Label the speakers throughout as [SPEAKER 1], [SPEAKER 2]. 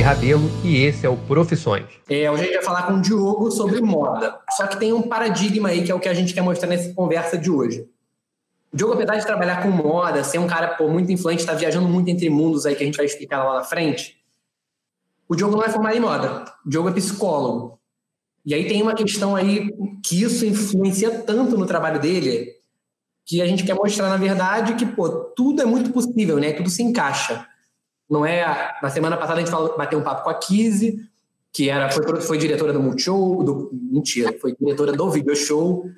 [SPEAKER 1] Felipe Rabelo e esse é o Profissões.
[SPEAKER 2] É, hoje a gente vai falar com o Diogo sobre moda. Só que tem um paradigma aí que é o que a gente quer mostrar nessa conversa de hoje. O Diogo, apesar de trabalhar com moda, ser um cara pô, muito influente, está viajando muito entre mundos aí que a gente vai explicar lá na frente, o Diogo não é formado em moda. O Diogo é psicólogo. E aí tem uma questão aí que isso influencia tanto no trabalho dele que a gente quer mostrar, na verdade, que pô, tudo é muito possível, né? Tudo se encaixa. Não é. Na semana passada a gente falou, bateu um papo com a Kizzy, que era, foi, foi diretora do Multishow, do, mentira, foi diretora do Video Show.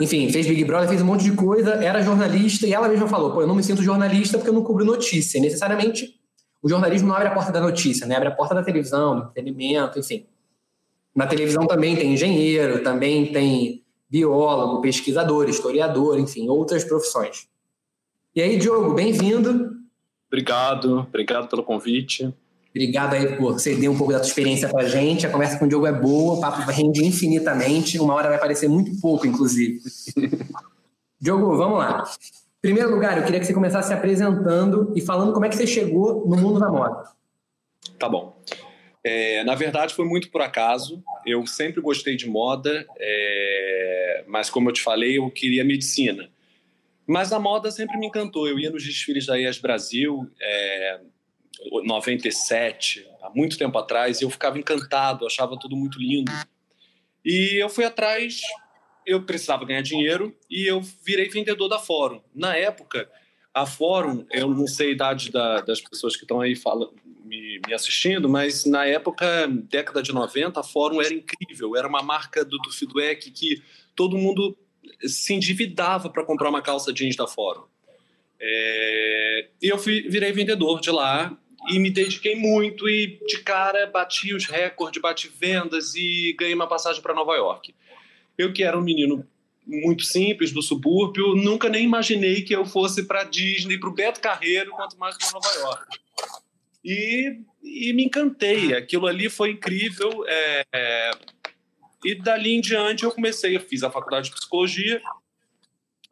[SPEAKER 2] Enfim, fez Big Brother, fez um monte de coisa, era jornalista, e ela mesma falou: pô, eu não me sinto jornalista porque eu não cubro notícia. necessariamente, o jornalismo não abre a porta da notícia, né? Abre a porta da televisão, do entretenimento, enfim. Na televisão também tem engenheiro, também tem biólogo, pesquisador, historiador, enfim, outras profissões. E aí, Diogo, bem-vindo.
[SPEAKER 3] Obrigado, obrigado pelo convite.
[SPEAKER 2] Obrigado aí por ceder um pouco da sua experiência para a gente. A conversa com o Diogo é boa, o papo rende infinitamente. Uma hora vai parecer muito pouco, inclusive. Diogo, vamos lá. Em primeiro lugar, eu queria que você começasse se apresentando e falando como é que você chegou no mundo da moda.
[SPEAKER 3] Tá bom. É, na verdade, foi muito por acaso. Eu sempre gostei de moda, é, mas como eu te falei, eu queria medicina. Mas a moda sempre me encantou. Eu ia nos desfiles da IAS Brasil, é, 97, há muito tempo atrás, e eu ficava encantado, achava tudo muito lindo. E eu fui atrás, eu precisava ganhar dinheiro e eu virei vendedor da Fórum. Na época, a Fórum, eu não sei a idade da, das pessoas que estão aí falando, me, me, assistindo, mas na época, década de 90, a Fórum era incrível. Era uma marca do, Feedback que todo mundo se endividava para comprar uma calça jeans da Fórum. É, e eu fui, virei vendedor de lá e me dediquei muito e de cara bati os recordes, bati vendas e ganhei uma passagem para Nova York. Eu que era um menino muito simples do subúrbio, nunca nem imaginei que eu fosse para Disney, para o Beto Carreiro, quanto mais para Nova York. E, e, me encantei. Aquilo ali foi incrível. É, é, e dali em diante eu comecei, eu fiz a faculdade de psicologia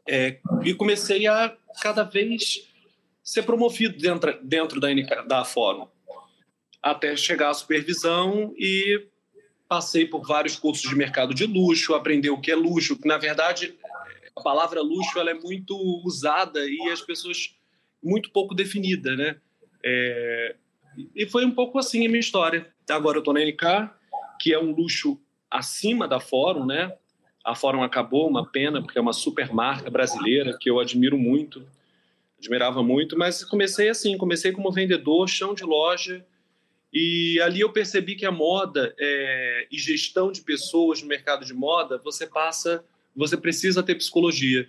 [SPEAKER 3] é, e comecei a cada vez ser promovido dentro, dentro da, da Fórum, até chegar à supervisão e passei por vários cursos de mercado de luxo, aprender o que é luxo, que na verdade a palavra luxo ela é muito usada e as pessoas muito pouco definida, né? É, e foi um pouco assim a minha história. Agora eu estou na NK, que é um luxo acima da Fórum, né? A Fórum acabou, uma pena, porque é uma super marca brasileira que eu admiro muito, admirava muito, mas comecei assim, comecei como vendedor, chão de loja, e ali eu percebi que a moda é, e gestão de pessoas no mercado de moda, você passa, você precisa ter psicologia.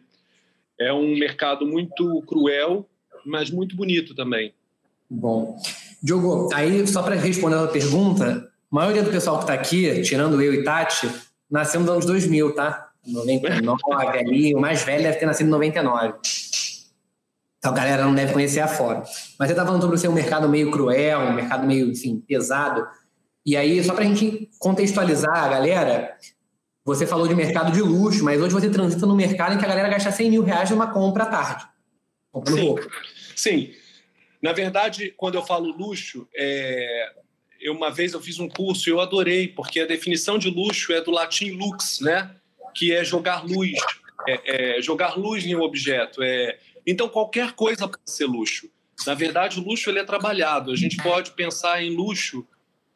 [SPEAKER 3] É um mercado muito cruel, mas muito bonito também.
[SPEAKER 2] Bom. Diogo, aí só para responder a pergunta, a maioria do pessoal que está aqui, tirando eu e Tati, nasceu nos anos 2000, tá? 99 ali, o mais velho deve ter nascido em 99. Então a galera não deve conhecer a fora. Mas você tá falando sobre ser um mercado meio cruel, um mercado meio, enfim, pesado. E aí, só para a gente contextualizar a galera, você falou de mercado de luxo, mas hoje você transita no mercado em que a galera gasta 100 mil reais numa compra à tarde.
[SPEAKER 3] Comprando Sim. Sim. Na verdade, quando eu falo luxo, é, eu, uma vez eu fiz um curso e eu adorei, porque a definição de luxo é do latim lux, né? que é jogar luz, é, é jogar luz em um objeto. É... Então, qualquer coisa pode ser luxo. Na verdade, o luxo ele é trabalhado. A gente pode pensar em luxo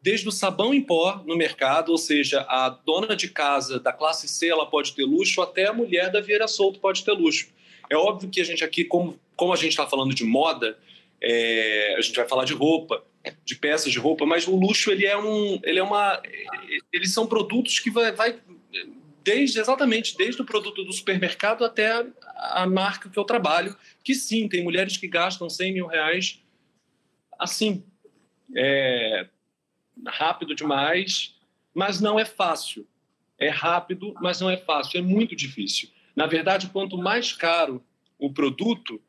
[SPEAKER 3] desde o sabão em pó no mercado, ou seja, a dona de casa da classe C ela pode ter luxo, até a mulher da Vieira Solto pode ter luxo. É óbvio que a gente aqui, como, como a gente está falando de moda, é, a gente vai falar de roupa, de peças de roupa, mas o luxo ele é um, ele é uma, eles são produtos que vai, vai desde exatamente desde o produto do supermercado até a, a, marca que eu trabalho, que sim tem mulheres que gastam 100 mil reais assim, é, rápido demais, mas não é fácil. É rápido, mas não é fácil. É muito difícil. Na verdade, quanto mais caro o produto,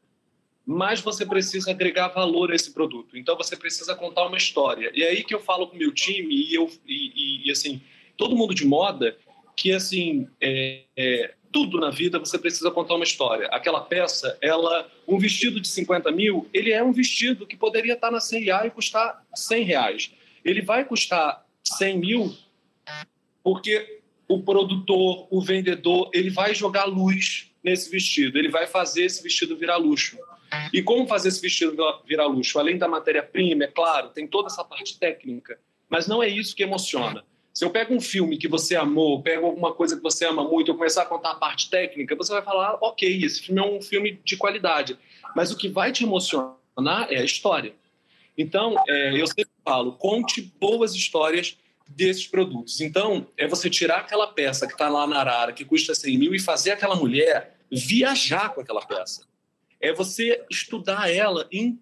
[SPEAKER 3] mais você precisa agregar valor a esse produto. Então você precisa contar uma história. E é aí que eu falo com o meu time e eu e, e, e assim todo mundo de moda que assim é, é, tudo na vida você precisa contar uma história. Aquela peça, ela um vestido de 50 mil, ele é um vestido que poderia estar na CIA e custar 100 reais. ele vai custar 100 mil porque o produtor, o vendedor, ele vai jogar luz nesse vestido, ele vai fazer esse vestido virar luxo. E como fazer esse vestido virar luxo? Além da matéria-prima, é claro, tem toda essa parte técnica, mas não é isso que emociona. Se eu pego um filme que você amou, pego alguma coisa que você ama muito, eu começar a contar a parte técnica, você vai falar, ok, esse filme é um filme de qualidade. Mas o que vai te emocionar é a história. Então, é, eu sempre falo, conte boas histórias desses produtos. Então, é você tirar aquela peça que está lá na Arara, que custa 100 mil, e fazer aquela mulher viajar com aquela peça. É você estudar ela em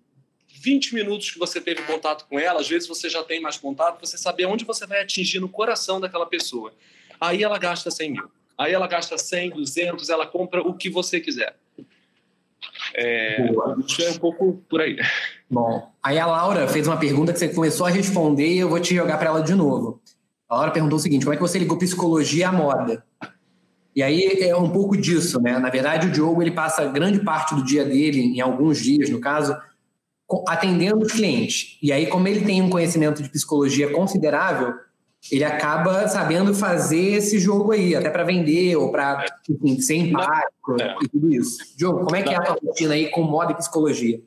[SPEAKER 3] 20 minutos que você teve contato com ela, às vezes você já tem mais contato, você saber onde você vai atingir no coração daquela pessoa. Aí ela gasta 100 mil. Aí ela gasta 100, 200, ela compra o que você quiser. É, é um pouco por aí.
[SPEAKER 2] Bom, aí a Laura fez uma pergunta que você começou a responder e eu vou te jogar para ela de novo. A Laura perguntou o seguinte: como é que você ligou psicologia à moda? E aí é um pouco disso, né? Na verdade, o Diogo ele passa grande parte do dia dele, em alguns dias, no caso, atendendo os clientes. E aí, como ele tem um conhecimento de psicologia considerável, ele acaba sabendo fazer esse jogo aí, até para vender ou para ser empático é. e tudo isso. Diogo, como é que é a tua rotina aí com moda e psicologia?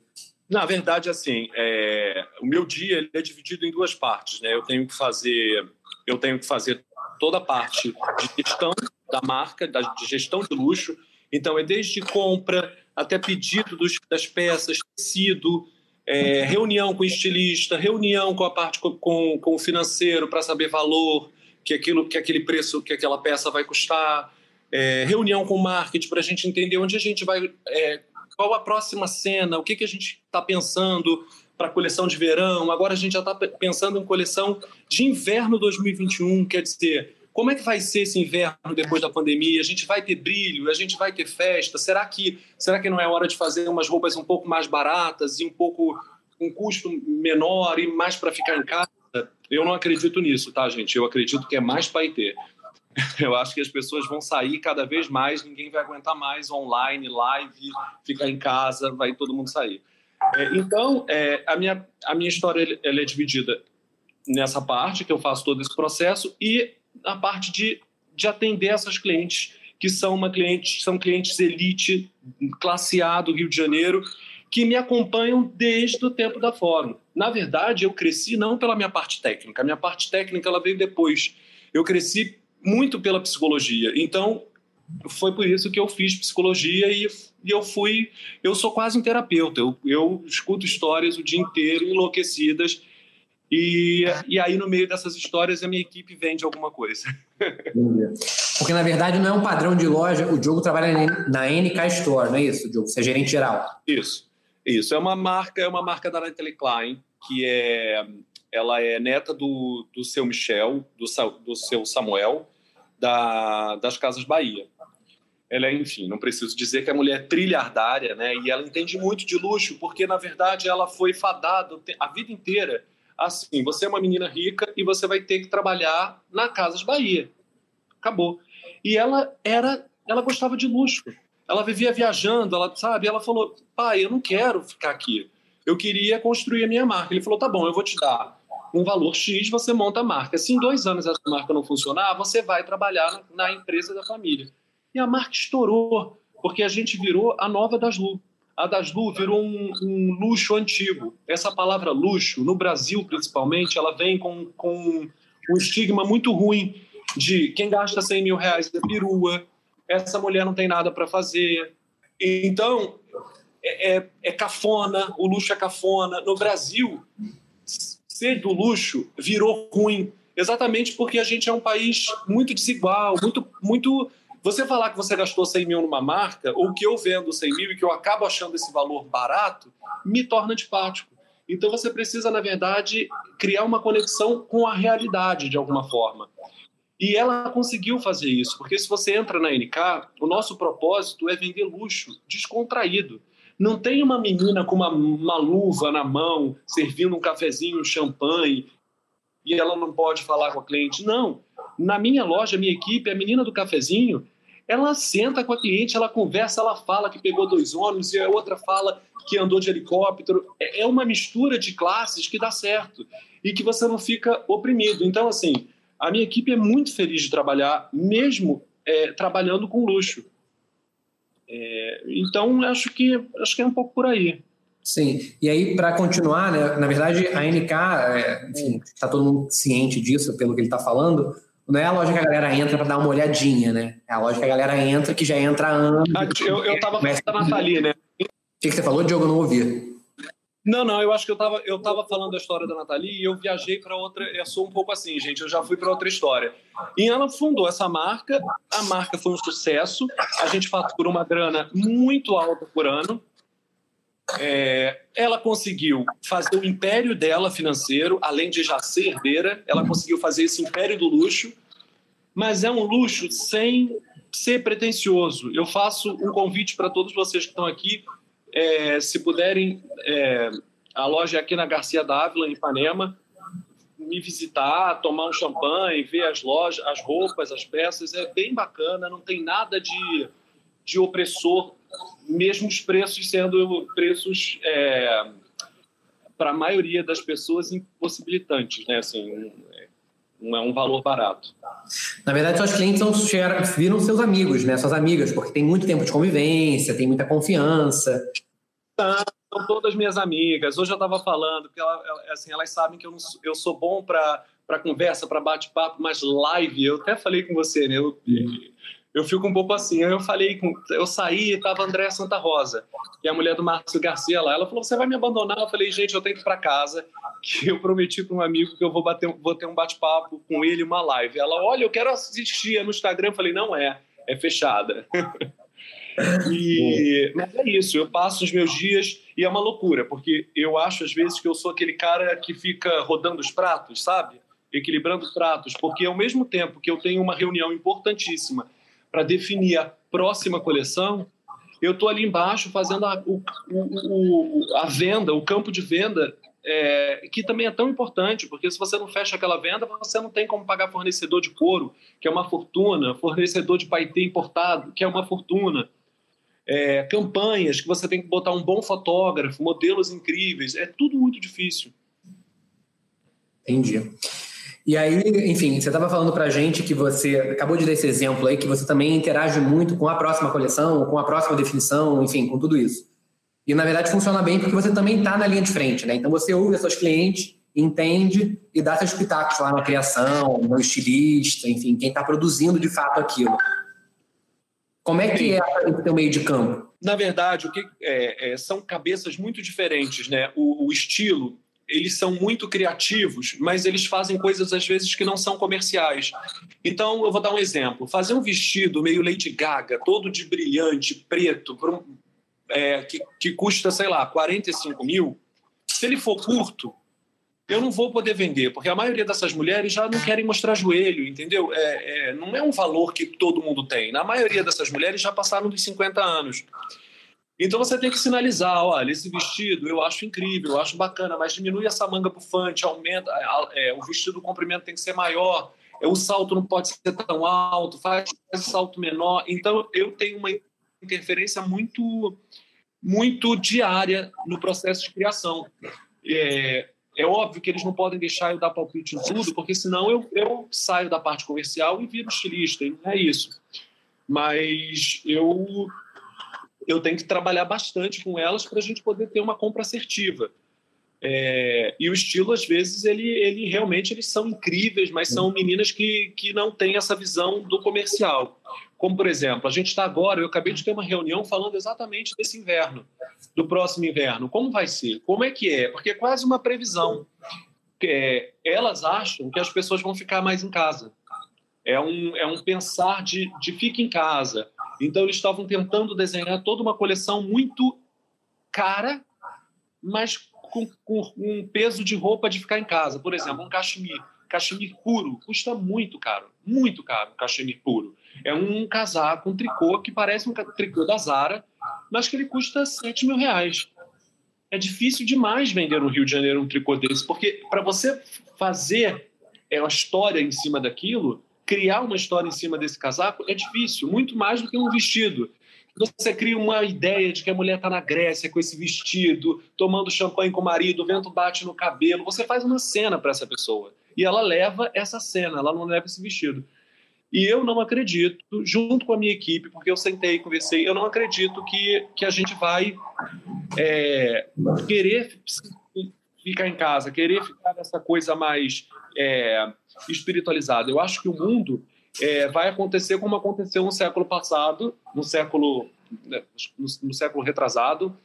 [SPEAKER 3] Na verdade, assim, é, o meu dia ele é dividido em duas partes, né? Eu tenho que fazer, eu tenho que fazer toda a parte de gestão da marca, da, de gestão de luxo. Então, é desde compra até pedido dos, das peças, tecido, é, reunião com o estilista, reunião com a parte com, com, o financeiro para saber valor, que aquilo, que aquele preço, que aquela peça vai custar, é, reunião com o marketing para a gente entender onde a gente vai, é, qual a próxima cena, o que, que a gente está pensando para coleção de verão. Agora a gente já está pensando em coleção de inverno 2021, quer dizer, como é que vai ser esse inverno depois da pandemia? A gente vai ter brilho? A gente vai ter festa? Será que, será que não é hora de fazer umas roupas um pouco mais baratas e um pouco um custo menor e mais para ficar em casa? Eu não acredito nisso, tá, gente? Eu acredito que é mais para ter. Eu acho que as pessoas vão sair cada vez mais, ninguém vai aguentar mais online, live, ficar em casa, vai todo mundo sair. É, então, é, a, minha, a minha história ela é dividida nessa parte, que eu faço todo esse processo, e a parte de, de atender essas clientes, que são, uma cliente, são clientes elite, classe A do Rio de Janeiro, que me acompanham desde o tempo da Fórum. Na verdade, eu cresci não pela minha parte técnica, a minha parte técnica ela veio depois. Eu cresci muito pela psicologia. Então, foi por isso que eu fiz psicologia e, e eu fui. Eu sou quase um terapeuta. Eu, eu escuto histórias o dia inteiro, enlouquecidas, e, e aí, no meio dessas histórias, a minha equipe vende alguma coisa.
[SPEAKER 2] Porque, na verdade, não é um padrão de loja. O Diogo trabalha na NK Store, não é isso, Diogo? Você é gerente geral.
[SPEAKER 3] Isso. Isso. É uma marca, é uma marca da Natalie Klein, que é, ela é neta do, do seu Michel, do, do seu Samuel, da, das Casas Bahia. Ela é, enfim, não preciso dizer que a mulher é trilhardária, né? E ela entende muito de luxo, porque, na verdade, ela foi fadada a vida inteira assim: você é uma menina rica e você vai ter que trabalhar na Casas Bahia. Acabou. E ela era, ela gostava de luxo. Ela vivia viajando, ela sabe. Ela falou: pai, eu não quero ficar aqui. Eu queria construir a minha marca. Ele falou: tá bom, eu vou te dar um valor X, você monta a marca. Se em dois anos essa marca não funcionar, você vai trabalhar na empresa da família. E a marca estourou, porque a gente virou a nova das Lu a Daslu virou um, um, luxo antigo. Essa palavra luxo, no Brasil principalmente, ela vem com, com um estigma muito ruim de quem gasta 100 mil reais é perua, essa mulher não tem nada para fazer. Então, é, é, é, cafona, o luxo é cafona. No Brasil, ser do luxo virou ruim, exatamente porque a gente é um país muito desigual, muito, muito você falar que você gastou 100 mil numa marca, ou que eu vendo 100 mil e que eu acabo achando esse valor barato, me torna antipático. Então você precisa, na verdade, criar uma conexão com a realidade de alguma forma. E ela conseguiu fazer isso, porque se você entra na NK, o nosso propósito é vender luxo, descontraído. Não tem uma menina com uma, uma luva na mão, servindo um cafezinho, um champanhe, e ela não pode falar com a cliente. Não. Na minha loja, minha equipe, a menina do cafezinho, ela senta com a cliente, ela conversa, ela fala que pegou dois ônibus e a outra fala que andou de helicóptero. É, é uma mistura de classes que dá certo e que você não fica oprimido. Então, assim, a minha equipe é muito feliz de trabalhar, mesmo é, trabalhando com luxo. É, então, acho que, acho que é um pouco por aí.
[SPEAKER 2] Sim, e aí para continuar, né, na verdade a NK, é, enfim, está todo mundo ciente disso pelo que ele está falando, não é a loja que a galera entra para dar uma olhadinha, né? É a loja que a galera entra que já entra há anos.
[SPEAKER 3] Ah, eu, eu tava falando da Nathalie, né?
[SPEAKER 2] O que, que você falou, Diogo? Eu não ouvi.
[SPEAKER 3] Não, não, eu acho que eu tava, eu tava falando da história da Nathalie e eu viajei para outra. Eu sou um pouco assim, gente, eu já fui para outra história. E ela fundou essa marca, a marca foi um sucesso, a gente fatura uma grana muito alta por ano. É, ela conseguiu fazer o império dela financeiro, além de já ser herdeira, ela conseguiu fazer esse império do luxo, mas é um luxo sem ser pretencioso. Eu faço um convite para todos vocês que estão aqui, é, se puderem, é, a loja é aqui na Garcia Dávila, em Ipanema, me visitar, tomar um champanhe, ver as lojas, as roupas, as peças, é bem bacana, não tem nada de, de opressor mesmo os preços sendo preços é, para a maioria das pessoas impossibilitantes, né? Assim, não é um valor barato.
[SPEAKER 2] Na verdade, seus clientes são, viram seus amigos, né? Suas amigas, porque tem muito tempo de convivência, tem muita confiança.
[SPEAKER 3] São todas minhas amigas. Hoje eu estava falando que ela, assim, elas sabem que eu, não, eu sou bom para para conversa, para bate-papo, mas live, eu até falei com você, né? Eu, eu fico um pouco assim. Aí eu falei, com, eu saí e tava Andréa Santa Rosa, que é a mulher do Márcio Garcia lá. Ela falou: Você vai me abandonar? Eu falei: Gente, eu tenho que ir para casa, que eu prometi para um amigo que eu vou, bater, vou ter um bate-papo com ele, uma live. Ela: Olha, eu quero assistir no Instagram. Eu falei: Não é, é fechada. e, mas é isso, eu passo os meus dias e é uma loucura, porque eu acho às vezes que eu sou aquele cara que fica rodando os pratos, sabe? Equilibrando os pratos, porque ao mesmo tempo que eu tenho uma reunião importantíssima para definir a próxima coleção, eu estou ali embaixo fazendo a, o, o, a venda, o campo de venda, é, que também é tão importante, porque se você não fecha aquela venda, você não tem como pagar fornecedor de couro, que é uma fortuna, fornecedor de paetê importado, que é uma fortuna. É, campanhas que você tem que botar um bom fotógrafo, modelos incríveis, é tudo muito difícil.
[SPEAKER 2] Entendi. E aí, enfim, você estava falando para a gente que você acabou de dar esse exemplo aí, que você também interage muito com a próxima coleção, com a próxima definição, enfim, com tudo isso. E na verdade funciona bem porque você também está na linha de frente, né? Então você ouve seus clientes, entende e dá seus pitacos lá na criação, no estilista, enfim, quem está produzindo de fato aquilo. Como é que é o teu meio de campo?
[SPEAKER 3] Na verdade, o que é, é, são cabeças muito diferentes, né? O, o estilo eles são muito criativos, mas eles fazem coisas às vezes que não são comerciais. Então, eu vou dar um exemplo: fazer um vestido meio Lady Gaga, todo de brilhante, preto, é, que, que custa, sei lá, 45 mil, se ele for curto, eu não vou poder vender, porque a maioria dessas mulheres já não querem mostrar joelho, entendeu? É, é, não é um valor que todo mundo tem. Na maioria dessas mulheres já passaram dos 50 anos. Então você tem que sinalizar, olha, esse vestido eu acho incrível, eu acho bacana, mas diminui essa manga bufante, aumenta, é, o vestido o comprimento tem que ser maior, é, o salto não pode ser tão alto, faz esse salto menor. Então eu tenho uma interferência muito, muito diária no processo de criação. É, é óbvio que eles não podem deixar eu dar palpite em tudo, porque senão eu, eu saio da parte comercial e viro estilista, e não é isso. Mas eu eu tenho que trabalhar bastante com elas para a gente poder ter uma compra assertiva. É, e o estilo, às vezes, ele, ele realmente eles são incríveis, mas são meninas que, que não têm essa visão do comercial. Como, por exemplo, a gente está agora, eu acabei de ter uma reunião falando exatamente desse inverno, do próximo inverno. Como vai ser? Como é que é? Porque é quase uma previsão. É, elas acham que as pessoas vão ficar mais em casa. É um, é um pensar de, de fique em casa. Então, eles estavam tentando desenhar toda uma coleção muito cara, mas com, com, um peso de roupa de ficar em casa. Por exemplo, um cachemir. Cachemir puro custa muito caro, muito caro, cachemir puro. É um casaco, um tricô que parece um tricô da Zara, mas que ele custa 7 mil reais. É difícil demais vender no Rio de Janeiro um tricô desse, porque para você fazer é, a história em cima daquilo, criar uma história em cima desse casaco é difícil, muito mais do que um vestido. Você cria uma ideia de que a mulher está na Grécia com esse vestido, tomando champanhe com o marido, o vento bate no cabelo. Você faz uma cena para essa pessoa. E ela leva essa cena, ela não leva esse vestido. E eu não acredito, junto com a minha equipe, porque eu sentei, conversei, eu não acredito que, que a gente vai é, querer ficar em casa, querer ficar nessa coisa mais é, espiritualizada. Eu acho que o mundo é, vai acontecer como aconteceu no século passado, no século, né, no, no século retrasado,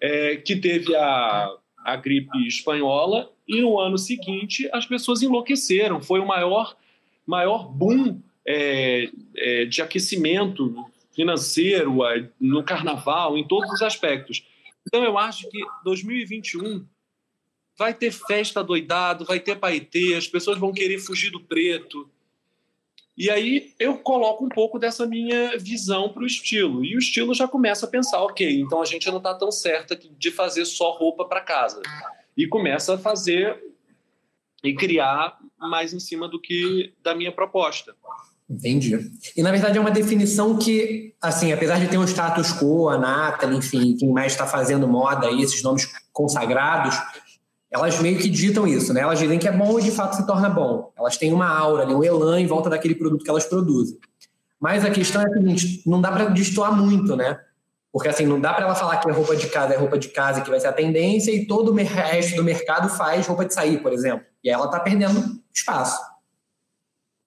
[SPEAKER 3] é, que teve a, a gripe espanhola e no ano seguinte as pessoas enlouqueceram. Foi o maior, maior boom é, é, de aquecimento financeiro no carnaval, em todos os aspectos. Então, eu acho que 2021 vai ter festa doidado, vai ter paetê, as pessoas vão querer fugir do preto. E aí eu coloco um pouco dessa minha visão para o estilo. E o estilo já começa a pensar, ok, então a gente não está tão certa de fazer só roupa para casa. E começa a fazer e criar mais em cima do que da minha proposta.
[SPEAKER 2] Entendi. E na verdade é uma definição que, assim, apesar de ter um status quo, a Nathalie, enfim, quem mais está fazendo moda aí, esses nomes consagrados, elas meio que ditam isso, né? Elas dizem que é bom e de fato se torna bom. Elas têm uma aura, um elan em volta daquele produto que elas produzem. Mas a questão é a seguinte: não dá para destoar muito, né? Porque assim, não dá para ela falar que a roupa de casa é roupa de casa que vai ser a tendência e todo o resto do mercado faz roupa de sair, por exemplo. E ela está perdendo espaço.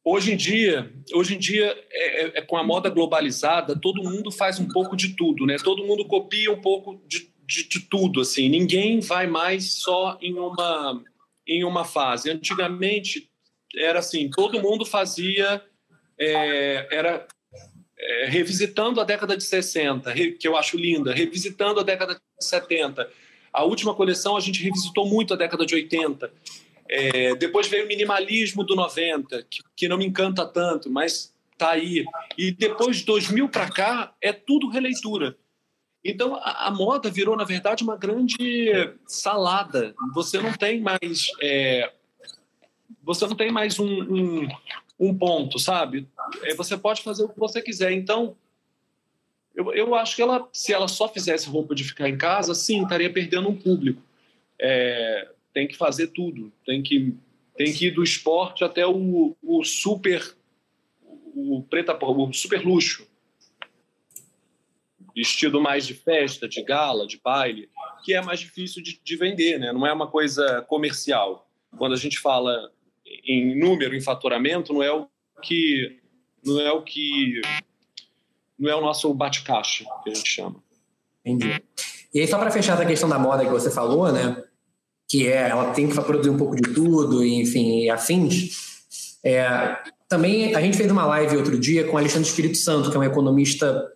[SPEAKER 3] Hoje em dia, hoje em dia é, é, é, com a moda globalizada, todo mundo faz um pouco de tudo, né? Todo mundo copia um pouco de, de, de tudo, assim. Ninguém vai mais só em uma em uma fase. Antigamente era assim, todo mundo fazia é, era é, revisitando a década de 60, que eu acho linda, revisitando a década de 70. A última coleção a gente revisitou muito a década de 80. É, depois veio o minimalismo do 90, que, que não me encanta tanto, mas tá aí. E depois de 2000 para cá, é tudo releitura. Então, a, a, moda virou, na verdade, uma grande salada. Você não tem mais... É, você não tem mais um, um, um ponto, sabe? É, você pode fazer o que você quiser. Então, eu, eu acho que ela, se ela só fizesse roupa de ficar em casa, sim, estaria perdendo um público. É, tem que fazer tudo, tem que, tem que ir do esporte até o, o super o preta o super luxo vestido mais de festa, de gala, de baile, que é mais difícil de, de, vender, né? Não é uma coisa comercial. Quando a gente fala em número, em faturamento, não é o que não é o que não é o nosso bate-caixa que a gente chama.
[SPEAKER 2] Entendi. E aí só para fechar essa questão da moda que você falou, né? que é ela tem que produzir um pouco de tudo, enfim, e afins. É, também a gente fez uma live outro dia com Alexandre Espírito Santo, que é um economista,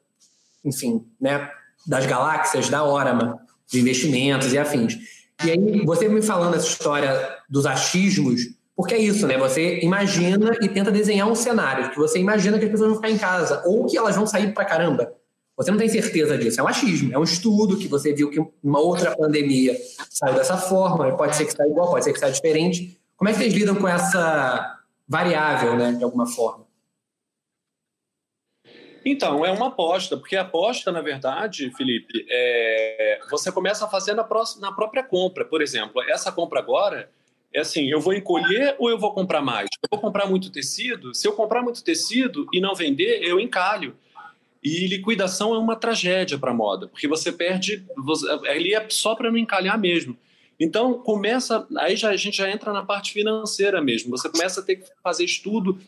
[SPEAKER 2] enfim, né, das galáxias, da Orama, de investimentos e afins. E aí, você me falando essa história dos achismos, porque é isso, né? Você imagina e tenta desenhar um cenário que você imagina que as pessoas vão ficar em casa ou que elas vão sair pra caramba. Você não tem certeza disso, é um achismo, é um estudo que você viu que uma outra pandemia saiu dessa forma, pode ser que saia igual, pode ser que saia diferente. Como é que vocês lidam com essa variável, né, de alguma forma?
[SPEAKER 3] Então, é uma aposta, porque a aposta, na verdade, Felipe, é... você começa a fazer na, próxima, na própria compra. Por exemplo, essa compra agora é assim: eu vou encolher ou eu vou comprar mais? Eu vou comprar muito tecido? Se eu comprar muito tecido e não vender, eu encalho. E liquidação é uma tragédia para a moda, porque você perde, você, ali é só para não encalhar mesmo. Então começa, aí já, a gente já entra na parte financeira mesmo. Você começa a ter que fazer estudo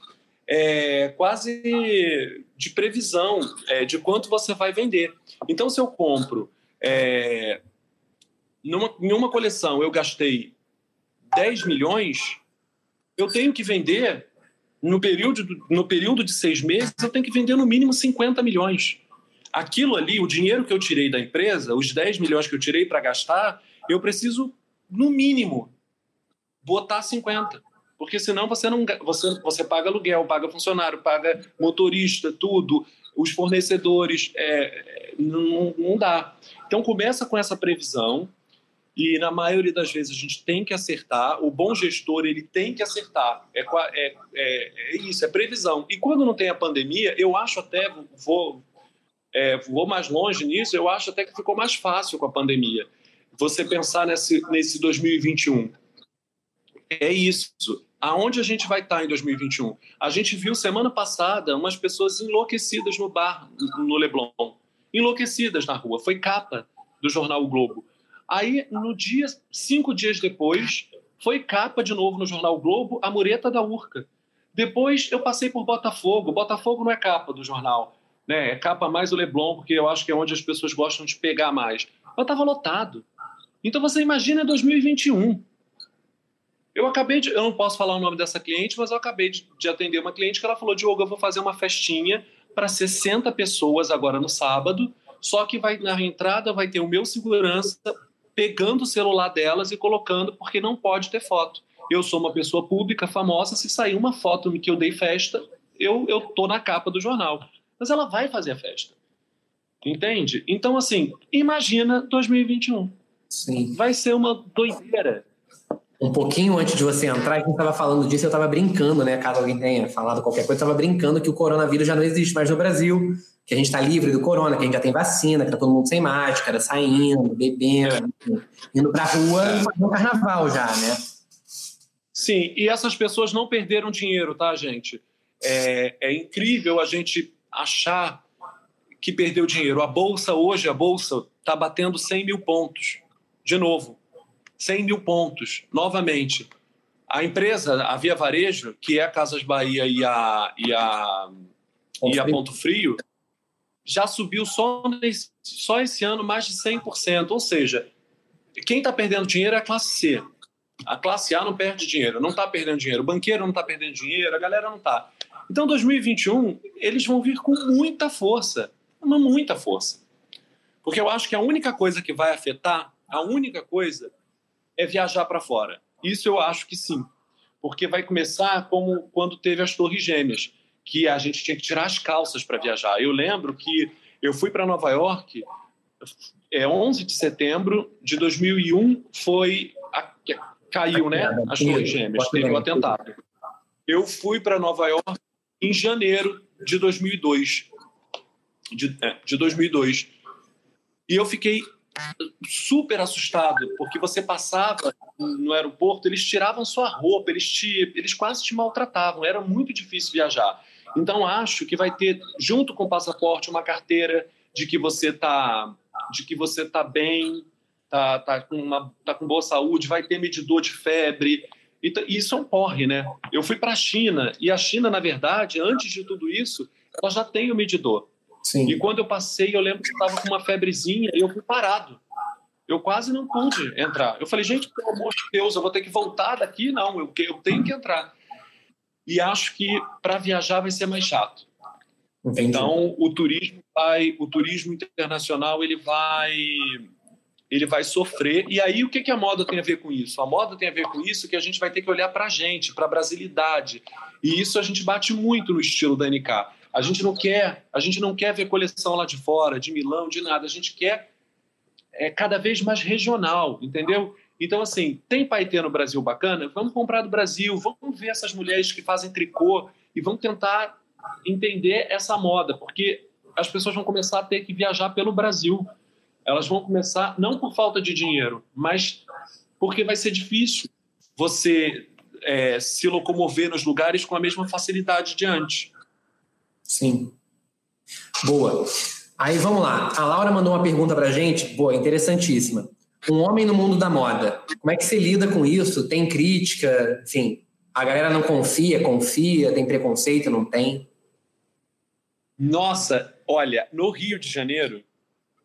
[SPEAKER 3] é, quase de previsão é, de quanto você vai vender. Então se eu compro é, numa, coleção eu gastei 10 milhões, eu tenho que vender no período, no período de seis meses, eu tenho que vender no mínimo 50 milhões. Aquilo ali, o dinheiro que eu tirei da empresa, os 10 milhões que eu tirei para gastar, eu preciso, no mínimo, botar 50. Porque senão você não você, você paga aluguel, paga funcionário, paga motorista, tudo, os fornecedores, é, não, não dá. Então começa com essa previsão e na maioria das vezes a gente tem que acertar. O bom gestor ele tem que acertar. É, é, é, é isso, é previsão. E quando não tem a pandemia, eu acho até vou é, vou mais longe nisso. Eu acho até que ficou mais fácil com a pandemia. Você pensar nesse nesse 2021 é isso. Aonde a gente vai estar em 2021? A gente viu semana passada umas pessoas enlouquecidas no bar no Leblon, enlouquecidas na rua. Foi capa do jornal o Globo. Aí, no dia, cinco dias depois, foi capa de novo no jornal o Globo, a mureta da Urca. Depois eu passei por Botafogo. Botafogo não é capa do jornal, né? É capa mais o Leblon, porque eu acho que é onde as pessoas gostam de pegar mais. Mas estava lotado. Então você imagina 2021. Eu acabei de. Eu não posso falar o nome dessa cliente, mas eu acabei de, de atender uma cliente que ela falou: Diogo, eu vou fazer uma festinha para 60 pessoas agora no sábado, só que vai na entrada vai ter o meu segurança pegando o celular delas e colocando, porque não pode ter foto. Eu sou uma pessoa pública, famosa, se sair uma foto que eu dei festa, eu, eu tô na capa do jornal. Mas ela vai fazer a festa. Entende? Então, assim, imagina 2021.
[SPEAKER 2] Sim.
[SPEAKER 3] Vai ser uma doideira
[SPEAKER 2] um pouquinho antes de você entrar, a gente estava falando disso, eu estava brincando, né? Caso alguém tenha falado qualquer coisa, estava brincando que o coronavírus já não existe mais no Brasil, que a gente está livre do corona, que a gente já tem vacina, que tá todo mundo sem máscara, saindo, bebendo, indo para a rua e fazendo carnaval já, né?
[SPEAKER 3] Sim, e essas pessoas não perderam dinheiro, tá, gente? É, é incrível a gente achar que perdeu dinheiro. A bolsa hoje, a bolsa está batendo 100 mil pontos, de novo. 100 mil pontos, novamente. A empresa, a Via Varejo, que é a Casas Bahia e a, e a, Ponto, e a Ponto Frio, já subiu só, nesse, só esse ano mais de 100%. Ou seja, quem está perdendo dinheiro é a classe C. A classe A não perde dinheiro, não está perdendo dinheiro. O banqueiro não está perdendo dinheiro, a galera não está. Então, 2021, eles vão vir com muita força, uma muita força. Porque eu acho que a única coisa que vai afetar, a única coisa é viajar para fora. Isso eu acho que sim, porque vai começar como quando teve as Torres Gêmeas, que a gente tinha que tirar as calças para viajar. Eu lembro que eu fui para Nova York, é 11 de setembro de 2001 foi a, caiu, né? As Torres Gêmeas, teve o um atentado. Eu fui para Nova York em janeiro de 2002, de, é, de 2002. E eu fiquei super assustado, porque você passava no aeroporto, eles tiravam sua roupa, eles, te, eles quase te maltratavam, era muito difícil viajar. Então, acho que vai ter, junto com o passaporte, uma carteira de que você está de que você tá bem, tá, tá, com uma, tá com boa saúde, vai ter medidor de febre. E isso é um porre, né? Eu fui para a China, e a China, na verdade, antes de tudo isso, ela já tem o medidor.
[SPEAKER 2] Sim.
[SPEAKER 3] E quando eu passei, eu lembro que estava com uma febrezinha e eu fui parado. Eu quase não pude entrar. Eu falei, gente, pelo amor de Deus, eu vou ter que voltar daqui? Não, eu, eu tenho que entrar. E acho que para viajar vai ser mais chato. Entendi. Então, o turismo vai, o turismo internacional ele vai ele vai sofrer. E aí, o que, que a moda tem a ver com isso? A moda tem a ver com isso que a gente vai ter que olhar para a gente, para a brasilidade. E isso a gente bate muito no estilo da NK. A gente não quer, a gente não quer ver coleção lá de fora, de Milão, de nada. A gente quer é cada vez mais regional, entendeu? Então, assim, tem paetê no Brasil bacana? Vamos comprar do Brasil, vamos ver essas mulheres que fazem tricô e vamos tentar entender essa moda, porque as pessoas vão começar a ter que viajar pelo Brasil. Elas vão começar, não por falta de dinheiro, mas porque vai ser difícil você é, se locomover nos lugares com a mesma facilidade de antes.
[SPEAKER 2] Sim. Boa. Aí vamos lá. A Laura mandou uma pergunta pra gente, boa, interessantíssima. Um homem no mundo da moda. Como é que você lida com isso? Tem crítica? Enfim, a galera não confia, confia, tem preconceito, não tem?
[SPEAKER 3] Nossa, olha, no Rio de Janeiro,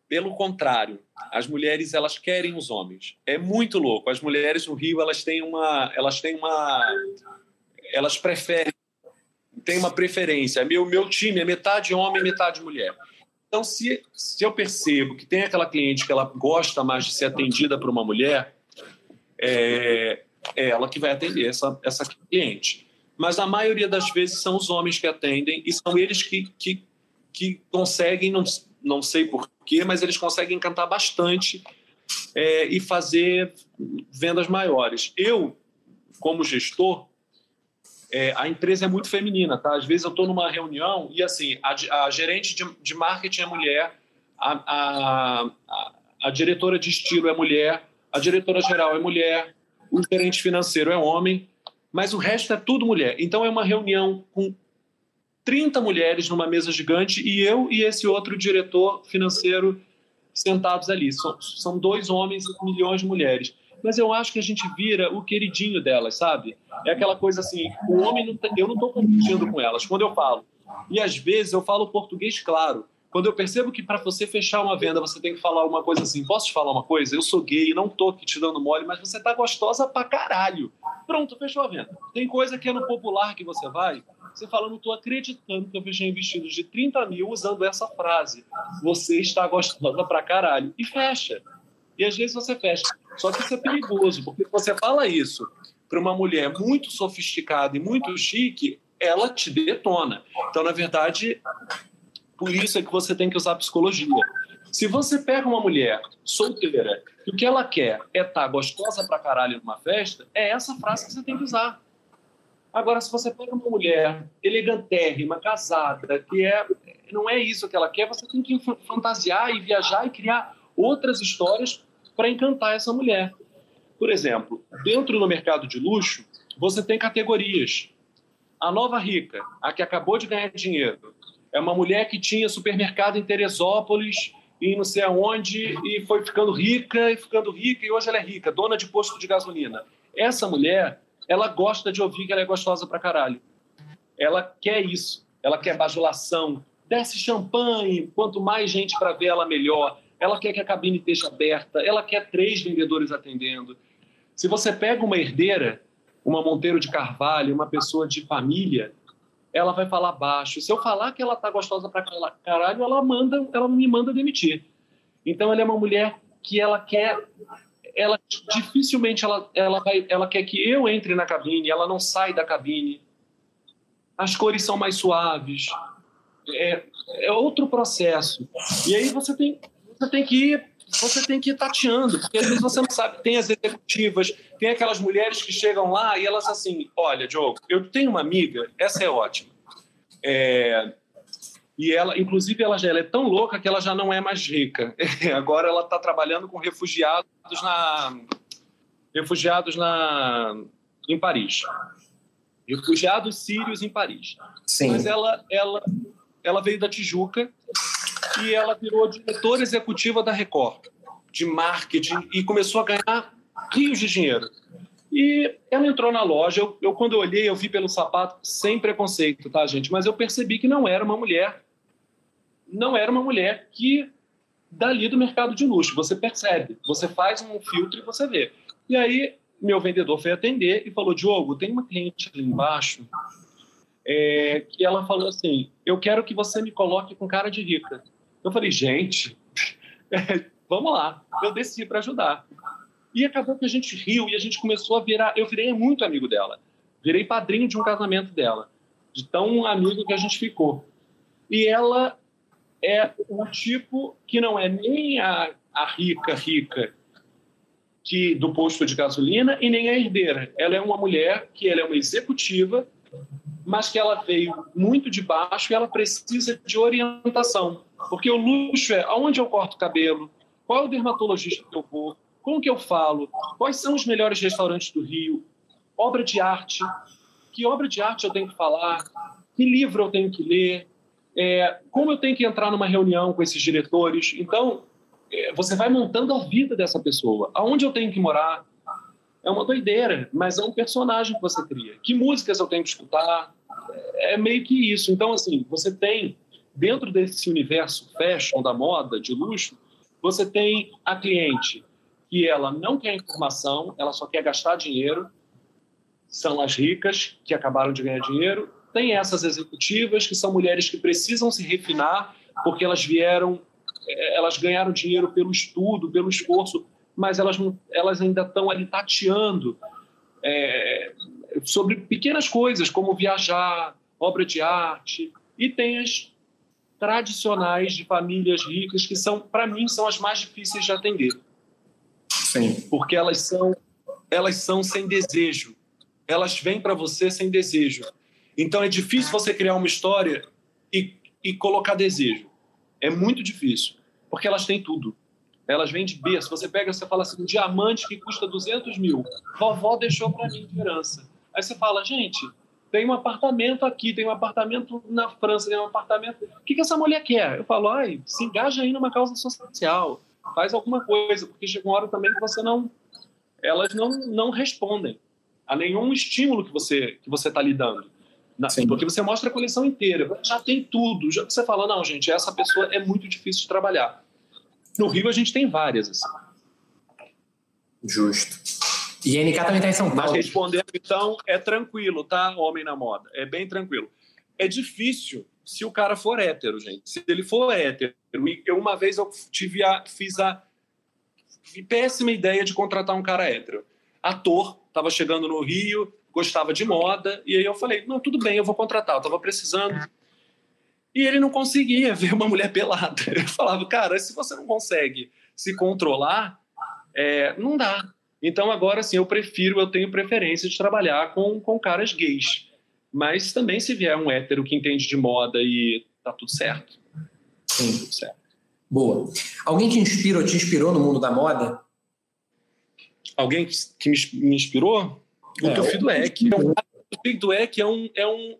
[SPEAKER 3] pelo contrário, as mulheres elas querem os homens. É muito louco. As mulheres no Rio elas têm uma, elas têm uma, elas preferem tem uma preferência. Meu, meu time é metade homem, metade mulher. Então, se, se eu percebo que tem aquela cliente que ela gosta mais de ser atendida por uma mulher, é, é ela que vai atender essa, essa cliente. Mas a maioria das vezes são os homens que atendem e são eles que, que, que conseguem, não, não sei porquê, mas eles conseguem encantar bastante é, e fazer vendas maiores. Eu, como gestor, é, a empresa é muito feminina, tá? Às vezes eu estou numa reunião e assim a, a gerente de, de, marketing é mulher, a, a, a, diretora de estilo é mulher, a diretora geral é mulher, o gerente financeiro é homem, mas o resto é tudo mulher. Então é uma reunião com 30 mulheres numa mesa gigante e eu e esse outro diretor financeiro sentados ali. São, são dois homens e milhões de mulheres. Mas eu acho que a gente vira o queridinho delas, sabe? É aquela coisa assim, o homem não, eu não estou competindo com elas. Quando eu falo, e às vezes eu falo português claro, quando eu percebo que para você fechar uma venda você tem que falar uma coisa assim, posso te falar uma coisa? Eu sou gay, não tô aqui te dando mole, mas você tá gostosa pra caralho. Pronto, fechou a venda. Tem coisa que é no popular que você vai, você fala, não tô acreditando que eu fechei vestidos de 30 mil usando essa frase. Você está gostosa pra caralho. E fecha. E às vezes você fecha. Só que isso é perigoso, porque você fala isso para uma mulher muito sofisticada e muito chique, ela te detona. Então, na verdade, por isso é que você tem que usar psicologia. Se você pega uma mulher solteira e o que ela quer é estar tá gostosa pra caralho numa festa, é essa frase que você tem que usar. Agora, se você pega uma mulher elegantérrima, casada, que é, não é isso que ela quer, você tem que fantasiar e viajar e criar outras histórias para encantar essa mulher. Por exemplo, dentro do mercado de luxo, você tem categorias. A nova rica, a que acabou de ganhar dinheiro, é uma mulher que tinha supermercado em Teresópolis e não sei aonde e foi ficando rica e ficando rica e hoje ela é rica, dona de posto de gasolina. Essa mulher, ela gosta de ouvir que ela é gostosa pra caralho. Ela quer isso. Ela quer bajulação. Desce champanhe, quanto mais gente para ver ela melhor. Ela quer que a cabine esteja aberta. Ela quer três vendedores atendendo. Se você pega uma herdeira, uma Monteiro de Carvalho, uma pessoa de família, ela vai falar baixo. Se eu falar que ela tá gostosa pra caralho, ela manda, ela me manda demitir. Então ela é uma mulher que ela quer ela dificilmente ela, ela vai ela quer que eu entre na cabine, ela não sai da cabine. As cores são mais suaves. É, é outro processo. E aí você tem você tem que ir você tem que ir tateando, porque às vezes você não sabe. Tem as executivas, tem aquelas mulheres que chegam lá e elas assim: olha, Diogo, eu tenho uma amiga, essa é ótima. É, e ela, inclusive, ela já ela é tão louca que ela já não é mais rica. Agora ela está trabalhando com refugiados na refugiados na em Paris. Refugiados sírios em Paris. Sim. Mas ela, ela, ela veio da Tijuca e ela virou diretora executiva da Record, de marketing, e começou a ganhar rios de dinheiro. E ela entrou na loja, eu, eu, quando eu olhei, eu vi pelo sapato, sem preconceito, tá, gente? Mas eu percebi que não era uma mulher, não era uma mulher que dali do mercado de luxo. Você percebe, você faz um filtro e você vê. E aí, meu vendedor foi atender e falou: Diogo, tem uma cliente ali embaixo é, que ela falou assim: Eu quero que você me coloque com cara de rica. Eu falei, gente, é, vamos lá. Eu desci para ajudar. E acabou que a gente riu e a gente começou a virar. Eu virei muito amigo dela. Virei padrinho de um casamento dela. De tão amigo que a gente ficou. E ela é um tipo que não é nem a, a rica, rica que do posto de gasolina e nem a herdeira. Ela é uma mulher que ela é uma executiva mas que ela veio muito de baixo e ela precisa de orientação. Porque o luxo é aonde eu corto o cabelo, qual é o dermatologista que eu vou, como que eu falo, quais são os melhores restaurantes do Rio, obra de arte, que obra de arte eu tenho que falar, que livro eu tenho que ler, é, como eu tenho que entrar numa reunião com esses diretores. Então, é, você vai montando a vida dessa pessoa, aonde eu tenho que morar, é uma doideira, mas é um personagem que você cria. Que músicas eu tenho que escutar? É meio que isso. Então, assim, você tem, dentro desse universo fashion, da moda, de luxo, você tem a cliente que ela não quer informação, ela só quer gastar dinheiro, são as ricas que acabaram de ganhar dinheiro. Tem essas executivas que são mulheres que precisam se refinar porque elas vieram, eh, elas ganharam dinheiro pelo estudo, pelo esforço mas elas, elas ainda estão ali tateando é, sobre pequenas coisas, como viajar, obra de arte, e tem as tradicionais de famílias ricas, que são, para mim, são as mais difíceis de atender.
[SPEAKER 2] Sim.
[SPEAKER 3] Porque elas são, elas são sem desejo. Elas vêm para você sem desejo. Então é difícil você criar uma história e, e colocar desejo. É muito difícil, porque elas têm tudo. Elas vêm de berço. Você pega, você fala assim, um diamante que custa 200 mil. Vovó deixou para mim de herança. Aí você fala, gente, tem um apartamento aqui, tem um apartamento na França, tem um apartamento. O que, que essa mulher quer? Eu falo, ai, se engaja aí numa causa social, faz alguma coisa, porque chega uma hora também que você não. Elas não, não respondem a nenhum estímulo que você que você está lidando. Na, porque você mostra a coleção inteira, já tem tudo. Já você fala, não, gente, essa pessoa é muito difícil de trabalhar. No Rio a gente tem várias. Assim.
[SPEAKER 2] Justo. E a NK também está em São Paulo.
[SPEAKER 3] Mas respondendo, então, é tranquilo, tá? Homem na moda. É bem tranquilo. É difícil se o cara for hétero, gente. Se ele for hétero. Eu, uma vez eu tive a, fiz a péssima ideia de contratar um cara hétero. Ator, estava chegando no Rio, gostava de moda, e aí eu falei, não, tudo bem, eu vou contratar. Eu estava precisando e ele não conseguia ver uma mulher pelada. Eu falava, cara, se você não consegue se controlar, é, não dá. Então agora sim, eu prefiro, eu tenho preferência de trabalhar com, com caras gays. Mas também se vier um hétero que entende de moda e tá tudo certo.
[SPEAKER 2] Sim. Tudo certo. Boa. Alguém que inspirou, te inspirou no mundo da moda?
[SPEAKER 3] Alguém que, me, inspirou? O é, Tufi Dueck. O Tufi Dueck é um, é um,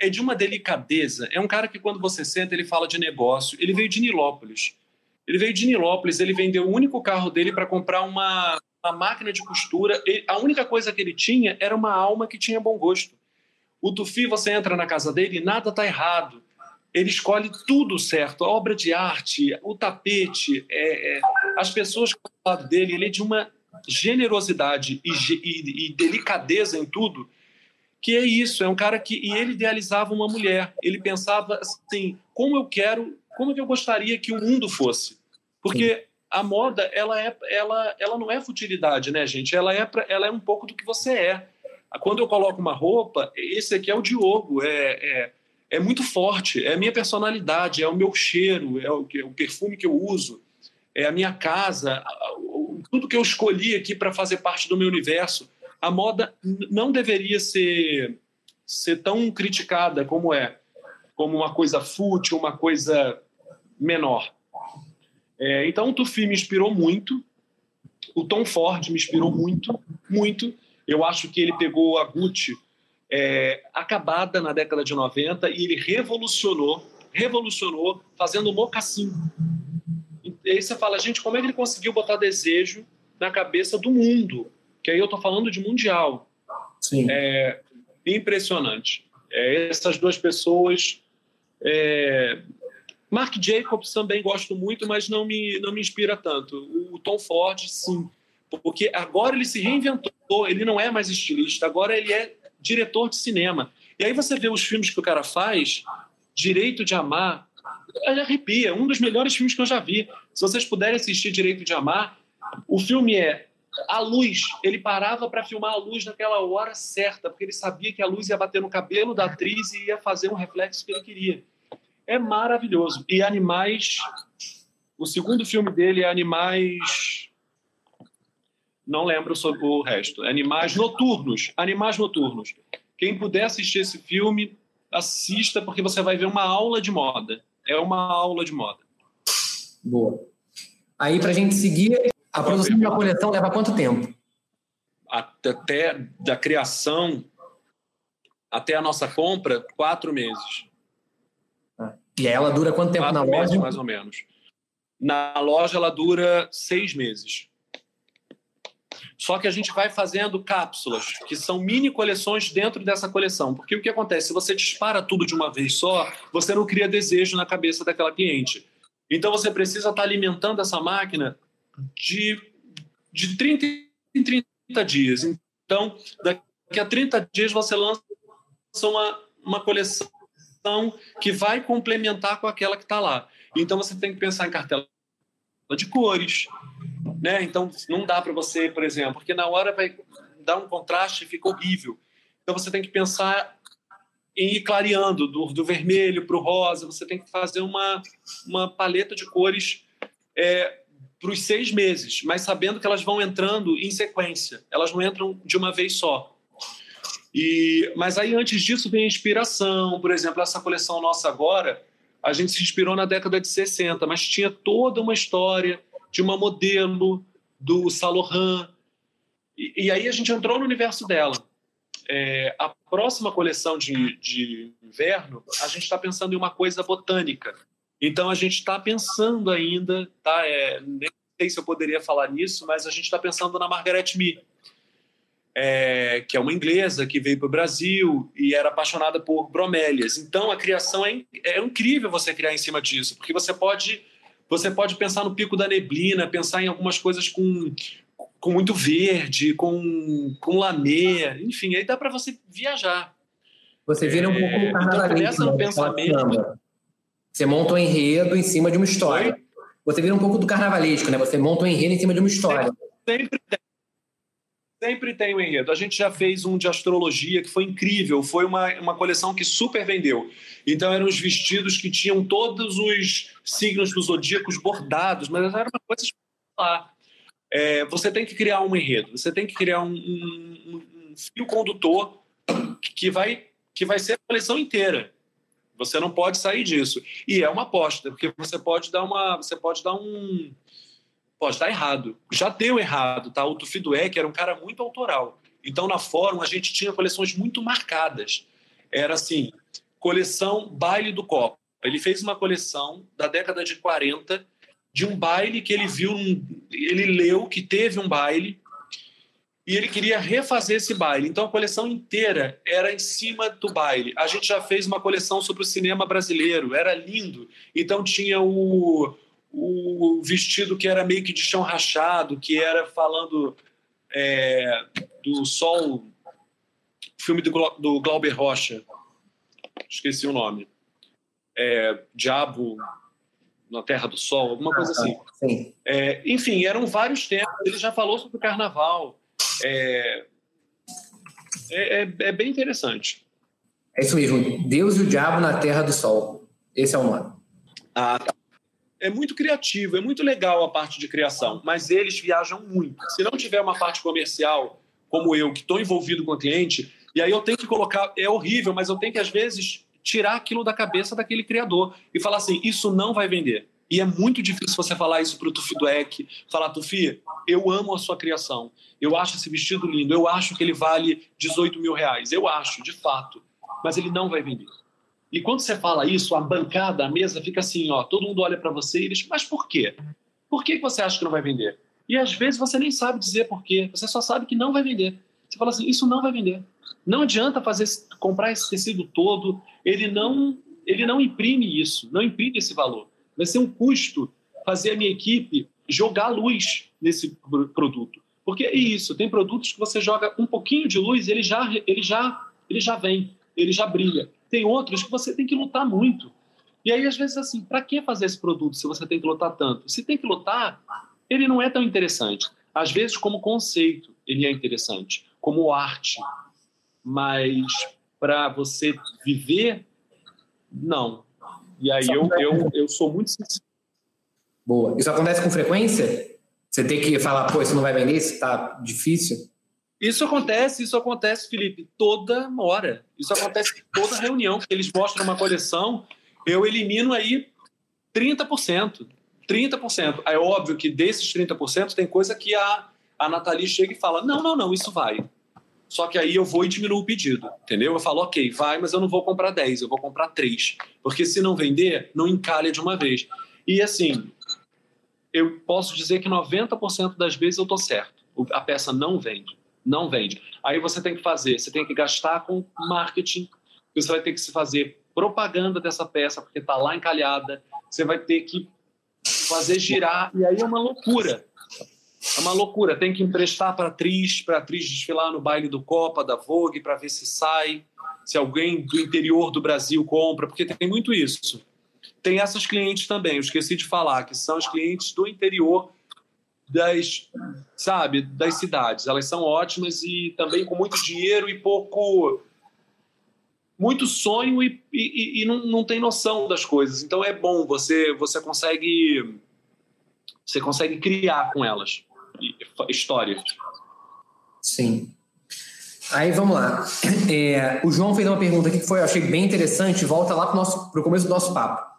[SPEAKER 3] é de uma delicadeza. É um cara que, quando você senta, ele fala de negócio. Ele veio de Nilópolis. Ele veio de Nilópolis, ele vendeu o único carro dele para comprar uma, uma, máquina de costura. a única coisa que ele tinha era uma alma que tinha bom gosto. O Tufi, você entra na casa dele e nada está errado. Ele escolhe tudo certo, a obra de arte, o tapete, é, é, as pessoas que estão ao lado dele. Ele é de uma generosidade e, e, e delicadeza em tudo que é isso, é um cara que e ele idealizava uma mulher. Ele pensava assim, como eu quero, como eu gostaria que o mundo fosse. Porque. A moda, ela é ela ela não é futilidade, né, gente? Ela é pra, ela é um pouco do que você é. Quando eu coloco uma roupa, esse aqui é o Diogo, é, é, é muito forte, é a minha personalidade, é o meu cheiro, é o, é o perfume que eu uso, é a minha casa, tudo que eu escolhi aqui para fazer parte do meu universo a moda não deveria ser, ser tão criticada como é, como uma coisa fútil, uma coisa menor. É, então, o Tufi me inspirou muito, o Tom Ford me inspirou muito, muito. Eu acho que ele pegou a Gucci é, acabada na década de 90 e ele revolucionou, revolucionou fazendo mocassim. E aí você fala, gente, como é que ele conseguiu botar desejo na cabeça do mundo? que aí eu estou falando de mundial.
[SPEAKER 2] Sim.
[SPEAKER 3] É impressionante. É, essas duas pessoas. É... Mark Jacobs também gosto muito, mas não me, não me inspira tanto. O Tom Ford, sim. Porque agora ele se reinventou, ele não é mais estilista, agora ele é diretor de cinema. E aí você vê os filmes que o cara faz, Direito de Amar, arrepia, um dos melhores filmes que eu já vi. Se vocês puderem assistir Direito de Amar, o filme é a luz, ele parava para filmar a luz naquela hora certa, porque ele sabia que a luz ia bater no cabelo da atriz e ia fazer um reflexo que ele queria. É maravilhoso. E Animais, o segundo filme dele é Animais. Não lembro sobre o resto. Animais Noturnos. Animais Noturnos. Quem puder assistir esse filme, assista, porque você vai ver uma aula de moda. É uma aula de moda.
[SPEAKER 2] Boa. Aí, para a gente seguir, a produção de uma coleção leva quanto tempo?
[SPEAKER 3] Até da criação até a nossa compra, quatro meses.
[SPEAKER 2] E ela dura quanto tempo
[SPEAKER 3] na
[SPEAKER 2] meses,
[SPEAKER 3] loja? Mais ou menos. Na loja ela dura seis meses. Só que a gente vai fazendo cápsulas, que são mini coleções dentro dessa coleção. Porque o que acontece? Se você dispara tudo de uma vez só, você não cria desejo na cabeça daquela cliente. Então você precisa estar alimentando essa máquina de, de 30 em 30 dias. Então, daqui a 30 dias você lança uma, uma coleção que vai complementar com aquela que está lá. Então, você tem que pensar em cartela de cores, né? Então, não dá para você, por exemplo, porque na hora vai dar um contraste e fica horrível. Então, você tem que pensar em ir clareando do, do vermelho para o rosa. Você tem que fazer uma, uma paleta de cores é, para os seis meses, mas sabendo que elas vão entrando em sequência, elas não entram de uma vez só. E, mas aí antes disso vem a inspiração, por exemplo, essa coleção nossa agora, a gente se inspirou na década de 60, mas tinha toda uma história de uma modelo do Saint e, e aí a gente entrou no universo dela. É, a próxima coleção de, de inverno, a gente está pensando em uma coisa botânica. Então a gente está pensando ainda, tá? É, nem sei se eu poderia falar nisso, mas a gente está pensando na Margaret Mee, é, que é uma inglesa que veio para o Brasil e era apaixonada por bromélias. Então a criação é, é incrível você criar em cima disso, porque você pode você pode pensar no pico da neblina, pensar em algumas coisas com, com muito verde, com, com lamê, enfim, aí dá para você viajar.
[SPEAKER 2] Você vira um pouco
[SPEAKER 3] é, Então começa no né? pensamento.
[SPEAKER 2] Você monta um enredo em cima de uma história. Você vira um pouco do carnavalesco, né? Você monta um enredo em cima de uma história.
[SPEAKER 3] Sempre, sempre. Sempre tem um enredo. A gente já fez um de astrologia que foi incrível. Foi uma, uma coleção que super vendeu. Então eram os vestidos que tinham todos os signos dos zodíacos bordados, mas era uma coisa lá. É, você tem que criar um enredo. Você tem que criar um, um, um fio condutor que vai que vai ser a coleção inteira. Você não pode sair disso. E é uma aposta, porque você pode dar uma, você pode dar um pode dar errado. Já deu errado, tá? O Tufiduek era um cara muito autoral. Então na Fórum a gente tinha coleções muito marcadas. Era assim, coleção Baile do Copa. Ele fez uma coleção da década de 40 de um baile que ele viu, ele leu que teve um baile e ele queria refazer esse baile. Então a coleção inteira era em cima do baile. A gente já fez uma coleção sobre o cinema brasileiro, era lindo. Então tinha o, o vestido que era meio que de chão rachado, que era falando é, do sol, filme do, do Glauber Rocha, esqueci o nome. É, Diabo na Terra do Sol, alguma coisa ah, assim. É, enfim, eram vários temas. Ele já falou sobre o carnaval. É, é, é, é, bem interessante.
[SPEAKER 2] É isso mesmo. Deus e o Diabo na Terra do Sol. Esse é o nome.
[SPEAKER 3] Ah, tá. É muito criativo, é muito legal a parte de criação, mas eles viajam muito. Se não tiver uma parte comercial, como eu, que estou envolvido com o cliente, e aí eu tenho que colocar. É horrível, mas eu tenho que, às vezes, tirar aquilo da cabeça daquele criador e falar assim: isso não vai vender. E é muito difícil você falar isso para o Tufi Dueck, falar, Tufi, eu amo a sua criação, eu acho esse vestido lindo, eu acho que ele vale 18 mil reais, eu acho, de fato, mas ele não vai vender. E quando você fala isso, a bancada, a mesa fica assim, ó, todo mundo olha para você e diz, mas por quê? Por que você acha que não vai vender? E às vezes você nem sabe dizer por quê, você só sabe que não vai vender. Você fala assim, isso não vai vender. Não adianta fazer comprar esse tecido todo, ele não ele não imprime isso, não imprime esse valor vai ser um custo fazer a minha equipe jogar luz nesse produto. Porque é isso, tem produtos que você joga um pouquinho de luz, ele já, ele já, ele já vem, ele já brilha. Tem outros que você tem que lutar muito. E aí, às vezes, assim, para que fazer esse produto se você tem que lutar tanto? Se tem que lutar, ele não é tão interessante. Às vezes, como conceito, ele é interessante, como arte. Mas para você viver, não. E aí eu, eu, eu sou muito sincero.
[SPEAKER 2] Boa. Isso acontece com frequência? Você tem que falar, pô, isso não vai vender, isso tá difícil?
[SPEAKER 3] Isso acontece, isso acontece, Felipe, toda hora. Isso acontece em toda reunião que eles mostram uma coleção, eu elimino aí 30%. 30%. É óbvio que desses 30% tem coisa que a, a Nathalie chega e fala: não, não, não, isso vai. Só que aí eu vou e diminuo o pedido, entendeu? Eu falo, ok, vai, mas eu não vou comprar 10, eu vou comprar 3. Porque se não vender, não encalha de uma vez. E assim, eu posso dizer que 90% das vezes eu tô certo. A peça não vende. Não vende. Aí você tem que fazer, você tem que gastar com marketing, você vai ter que se fazer propaganda dessa peça, porque está lá encalhada, você vai ter que fazer girar, e aí é uma loucura. É uma loucura. Tem que emprestar para atriz, para atriz desfilar no baile do Copa, da Vogue, para ver se sai, se alguém do interior do Brasil compra, porque tem muito isso. Tem essas clientes também, eu esqueci de falar, que são as clientes do interior das, sabe, das cidades. Elas são ótimas e também com muito dinheiro e pouco muito sonho e, e, e não, não tem noção das coisas. Então é bom, você você consegue Você consegue criar com elas histórias.
[SPEAKER 2] Sim. Aí vamos lá. É, o João fez uma pergunta aqui que foi, eu achei bem interessante. Volta lá para o começo do nosso papo.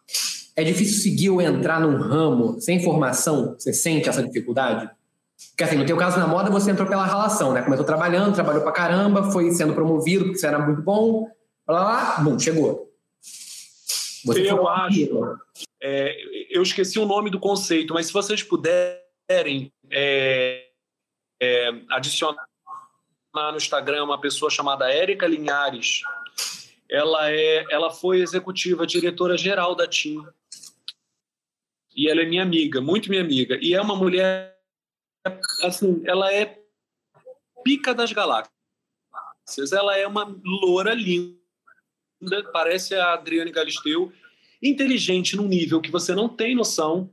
[SPEAKER 2] É difícil seguir ou entrar num ramo sem formação? Você sente essa dificuldade? Porque assim, no teu caso na moda, você entrou pela relação, né? Começou trabalhando, trabalhou pra caramba, foi sendo promovido porque você era muito bom, blá, blá, bum, chegou.
[SPEAKER 3] Você eu acho. É, eu esqueci o nome do conceito, mas se vocês puderem é, é, adicionar no Instagram uma pessoa chamada Érica Linhares. Ela é, ela foi executiva, diretora geral da TIM. E ela é minha amiga, muito minha amiga. E é uma mulher, assim, ela é pica das galáxias. Ela é uma loura linda, parece a Adriane Galisteu, inteligente num nível que você não tem noção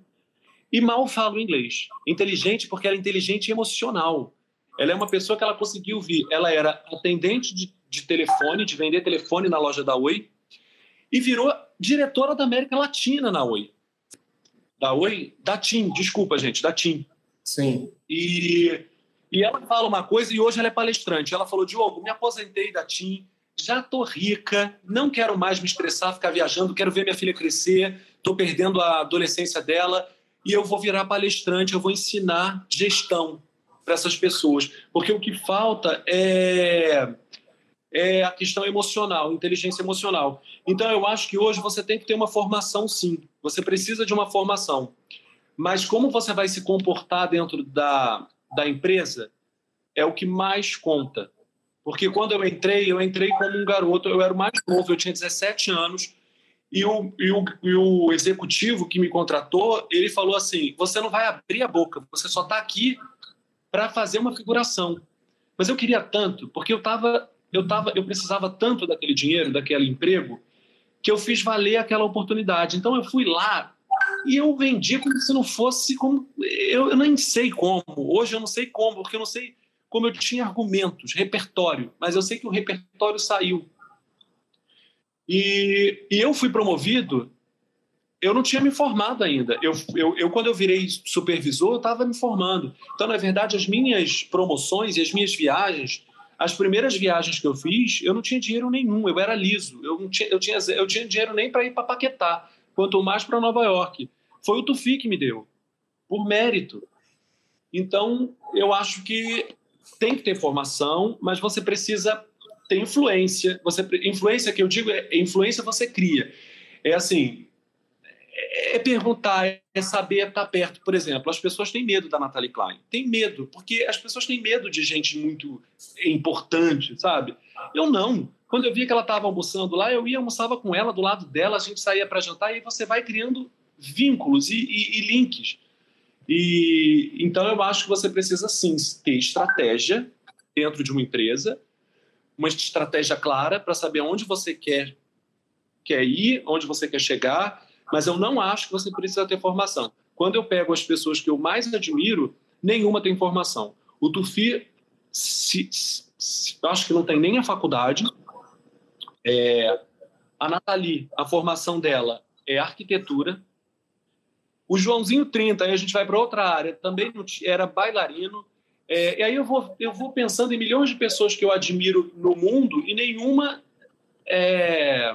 [SPEAKER 3] e mal fala inglês. Inteligente porque ela é inteligente e emocional. Ela é uma pessoa que ela conseguiu vir. Ela era atendente de, de telefone, de vender telefone na loja da Oi, e virou diretora da América Latina na Oi. Da Oi? Da TIM, desculpa, gente, da TIM.
[SPEAKER 2] Sim.
[SPEAKER 3] E, e ela fala uma coisa, e hoje ela é palestrante. Ela falou: Diogo, me aposentei da TIM, já tô rica, não quero mais me estressar, ficar viajando, quero ver minha filha crescer, tô perdendo a adolescência dela, e eu vou virar palestrante, eu vou ensinar gestão para essas pessoas, porque o que falta é é a questão emocional, inteligência emocional. Então eu acho que hoje você tem que ter uma formação sim. Você precisa de uma formação. Mas como você vai se comportar dentro da, da empresa é o que mais conta. Porque quando eu entrei, eu entrei como um garoto, eu era o mais novo, eu tinha 17 anos, e o, e o, e o executivo que me contratou, ele falou assim: você não vai abrir a boca, você só está aqui para fazer uma figuração. Mas eu queria tanto, porque eu tava, eu tava, eu precisava tanto daquele dinheiro, daquele emprego, que eu fiz valer aquela oportunidade. Então eu fui lá e eu vendi como se não fosse como eu, eu nem sei como. Hoje eu não sei como, porque eu não sei como eu tinha argumentos, repertório, mas eu sei que o repertório saiu. E, e eu fui promovido eu não tinha me formado ainda. Eu, eu, eu quando eu virei supervisor, eu estava me formando. Então, na verdade, as minhas promoções e as minhas viagens, as primeiras viagens que eu fiz, eu não tinha dinheiro nenhum, eu era liso. Eu não tinha, eu tinha, eu tinha dinheiro nem para ir para Paquetá, quanto mais para Nova York. Foi o Tufi que me deu, por mérito. Então, eu acho que tem que ter formação, mas você precisa ter influência. Você, influência que eu digo é influência você cria. É assim, é perguntar, é saber estar perto. Por exemplo, as pessoas têm medo da Natalie Klein. Tem medo, porque as pessoas têm medo de gente muito importante, sabe? Eu não. Quando eu via que ela estava almoçando lá, eu ia almoçava com ela, do lado dela, a gente saía para jantar e você vai criando vínculos e, e, e links. E então eu acho que você precisa sim ter estratégia dentro de uma empresa, uma estratégia clara para saber onde você quer quer ir, onde você quer chegar mas eu não acho que você precisa ter formação. Quando eu pego as pessoas que eu mais admiro, nenhuma tem formação. O Tufi, se, se, acho que não tem nem a faculdade. É, a Nathalie, a formação dela é arquitetura. O Joãozinho 30, aí a gente vai para outra área, também era bailarino. É, e aí eu vou, eu vou pensando em milhões de pessoas que eu admiro no mundo e nenhuma é,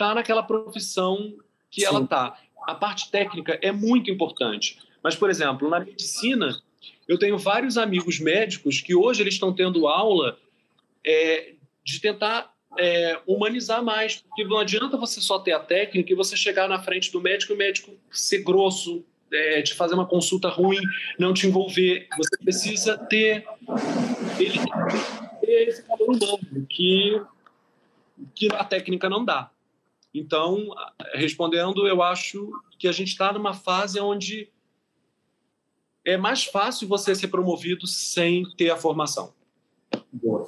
[SPEAKER 3] está naquela profissão que Sim. ela está. A parte técnica é muito importante. Mas, por exemplo, na medicina, eu tenho vários amigos médicos que hoje eles estão tendo aula é, de tentar é, humanizar mais, porque não adianta você só ter a técnica e você chegar na frente do médico e o médico ser grosso, é, te fazer uma consulta ruim, não te envolver. Você precisa ter, ele, ter esse calor humano que, que a técnica não dá. Então, respondendo, eu acho que a gente está numa fase onde é mais fácil você ser promovido sem ter a formação.
[SPEAKER 2] Boa.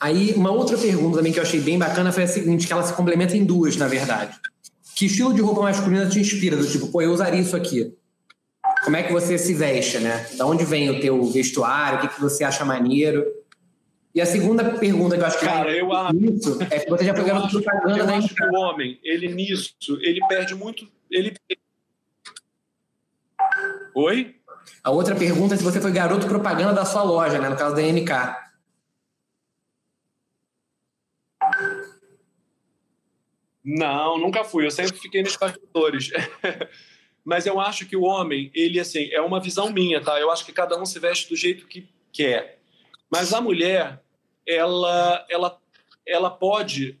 [SPEAKER 2] Aí, uma outra pergunta também que eu achei bem bacana foi a seguinte, que ela se complementa em duas, na verdade. Que estilo de roupa masculina te inspira? Do tipo, pô, eu usaria isso aqui. Como é que você se veste, né? Da onde vem o teu vestuário? O que, que você acha maneiro? E a segunda pergunta que eu acho que
[SPEAKER 3] Cara, eu acho,
[SPEAKER 2] isso é que você já foi garoto propaganda
[SPEAKER 3] eu
[SPEAKER 2] da
[SPEAKER 3] acho que o homem, ele nisso, ele perde muito, ele Oi?
[SPEAKER 2] A outra pergunta é se você foi garoto propaganda da sua loja, né? No caso da NK.
[SPEAKER 3] Não, nunca fui. Eu sempre fiquei nos bastidores. Mas eu acho que o homem, ele, assim, é uma visão minha, tá? Eu acho que cada um se veste do jeito que quer. Mas a mulher, ela, ela, ela pode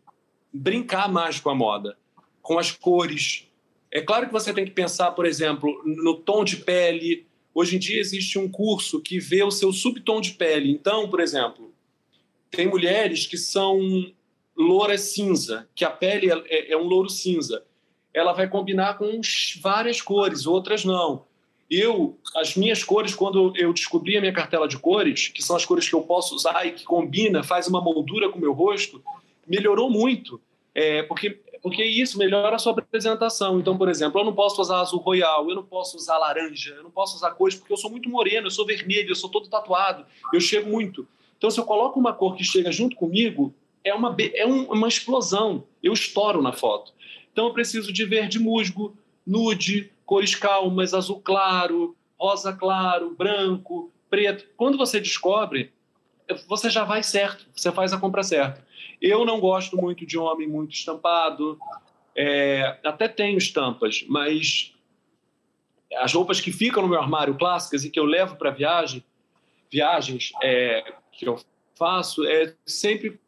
[SPEAKER 3] brincar mais com a moda, com as cores. É claro que você tem que pensar, por exemplo, no tom de pele. Hoje em dia existe um curso que vê o seu subtom de pele. Então, por exemplo, tem mulheres que são loura cinza, que a pele é, é um louro cinza. Ela vai combinar com várias cores, outras não. Eu, as minhas cores, quando eu descobri a minha cartela de cores, que são as cores que eu posso usar e que combina, faz uma moldura com o meu rosto, melhorou muito. É, porque, porque isso melhora a sua apresentação. Então, por exemplo, eu não posso usar azul royal, eu não posso usar laranja, eu não posso usar cores porque eu sou muito moreno, eu sou vermelho, eu sou todo tatuado, eu chego muito. Então, se eu coloco uma cor que chega junto comigo, é uma, é uma explosão. Eu estouro na foto. Então eu preciso de verde musgo, nude, cores calmas, azul claro, rosa claro, branco, preto. Quando você descobre, você já vai certo, você faz a compra certa. Eu não gosto muito de homem muito estampado, é, até tenho estampas, mas as roupas que ficam no meu armário clássicas e que eu levo para viagem, viagens é, que eu faço, é sempre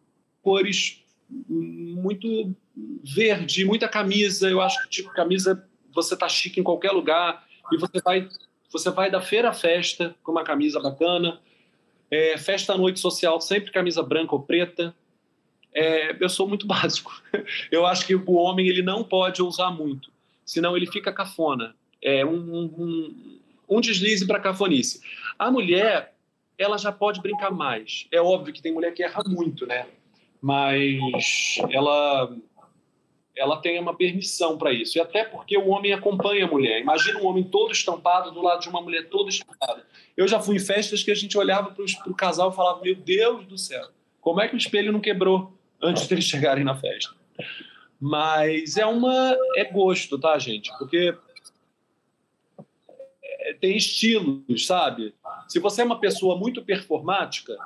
[SPEAKER 3] cores muito verde, muita camisa. Eu acho que tipo camisa você tá chique em qualquer lugar e você vai você vai da feira à festa com uma camisa bacana. É, festa à noite social sempre camisa branca ou preta. É, eu sou muito básico. Eu acho que o homem ele não pode usar muito, senão ele fica cafona. É um, um, um deslize para cafonice. A mulher ela já pode brincar mais. É óbvio que tem mulher que erra muito, né? mas ela ela tem uma permissão para isso. E até porque o homem acompanha a mulher. Imagina um homem todo estampado do lado de uma mulher toda estampada. Eu já fui em festas que a gente olhava para o casal e falava: Meu Deus do céu, como é que o espelho não quebrou antes deles chegarem na festa? Mas é uma. É gosto, tá, gente? Porque é, tem estilos, sabe? Se você é uma pessoa muito performática,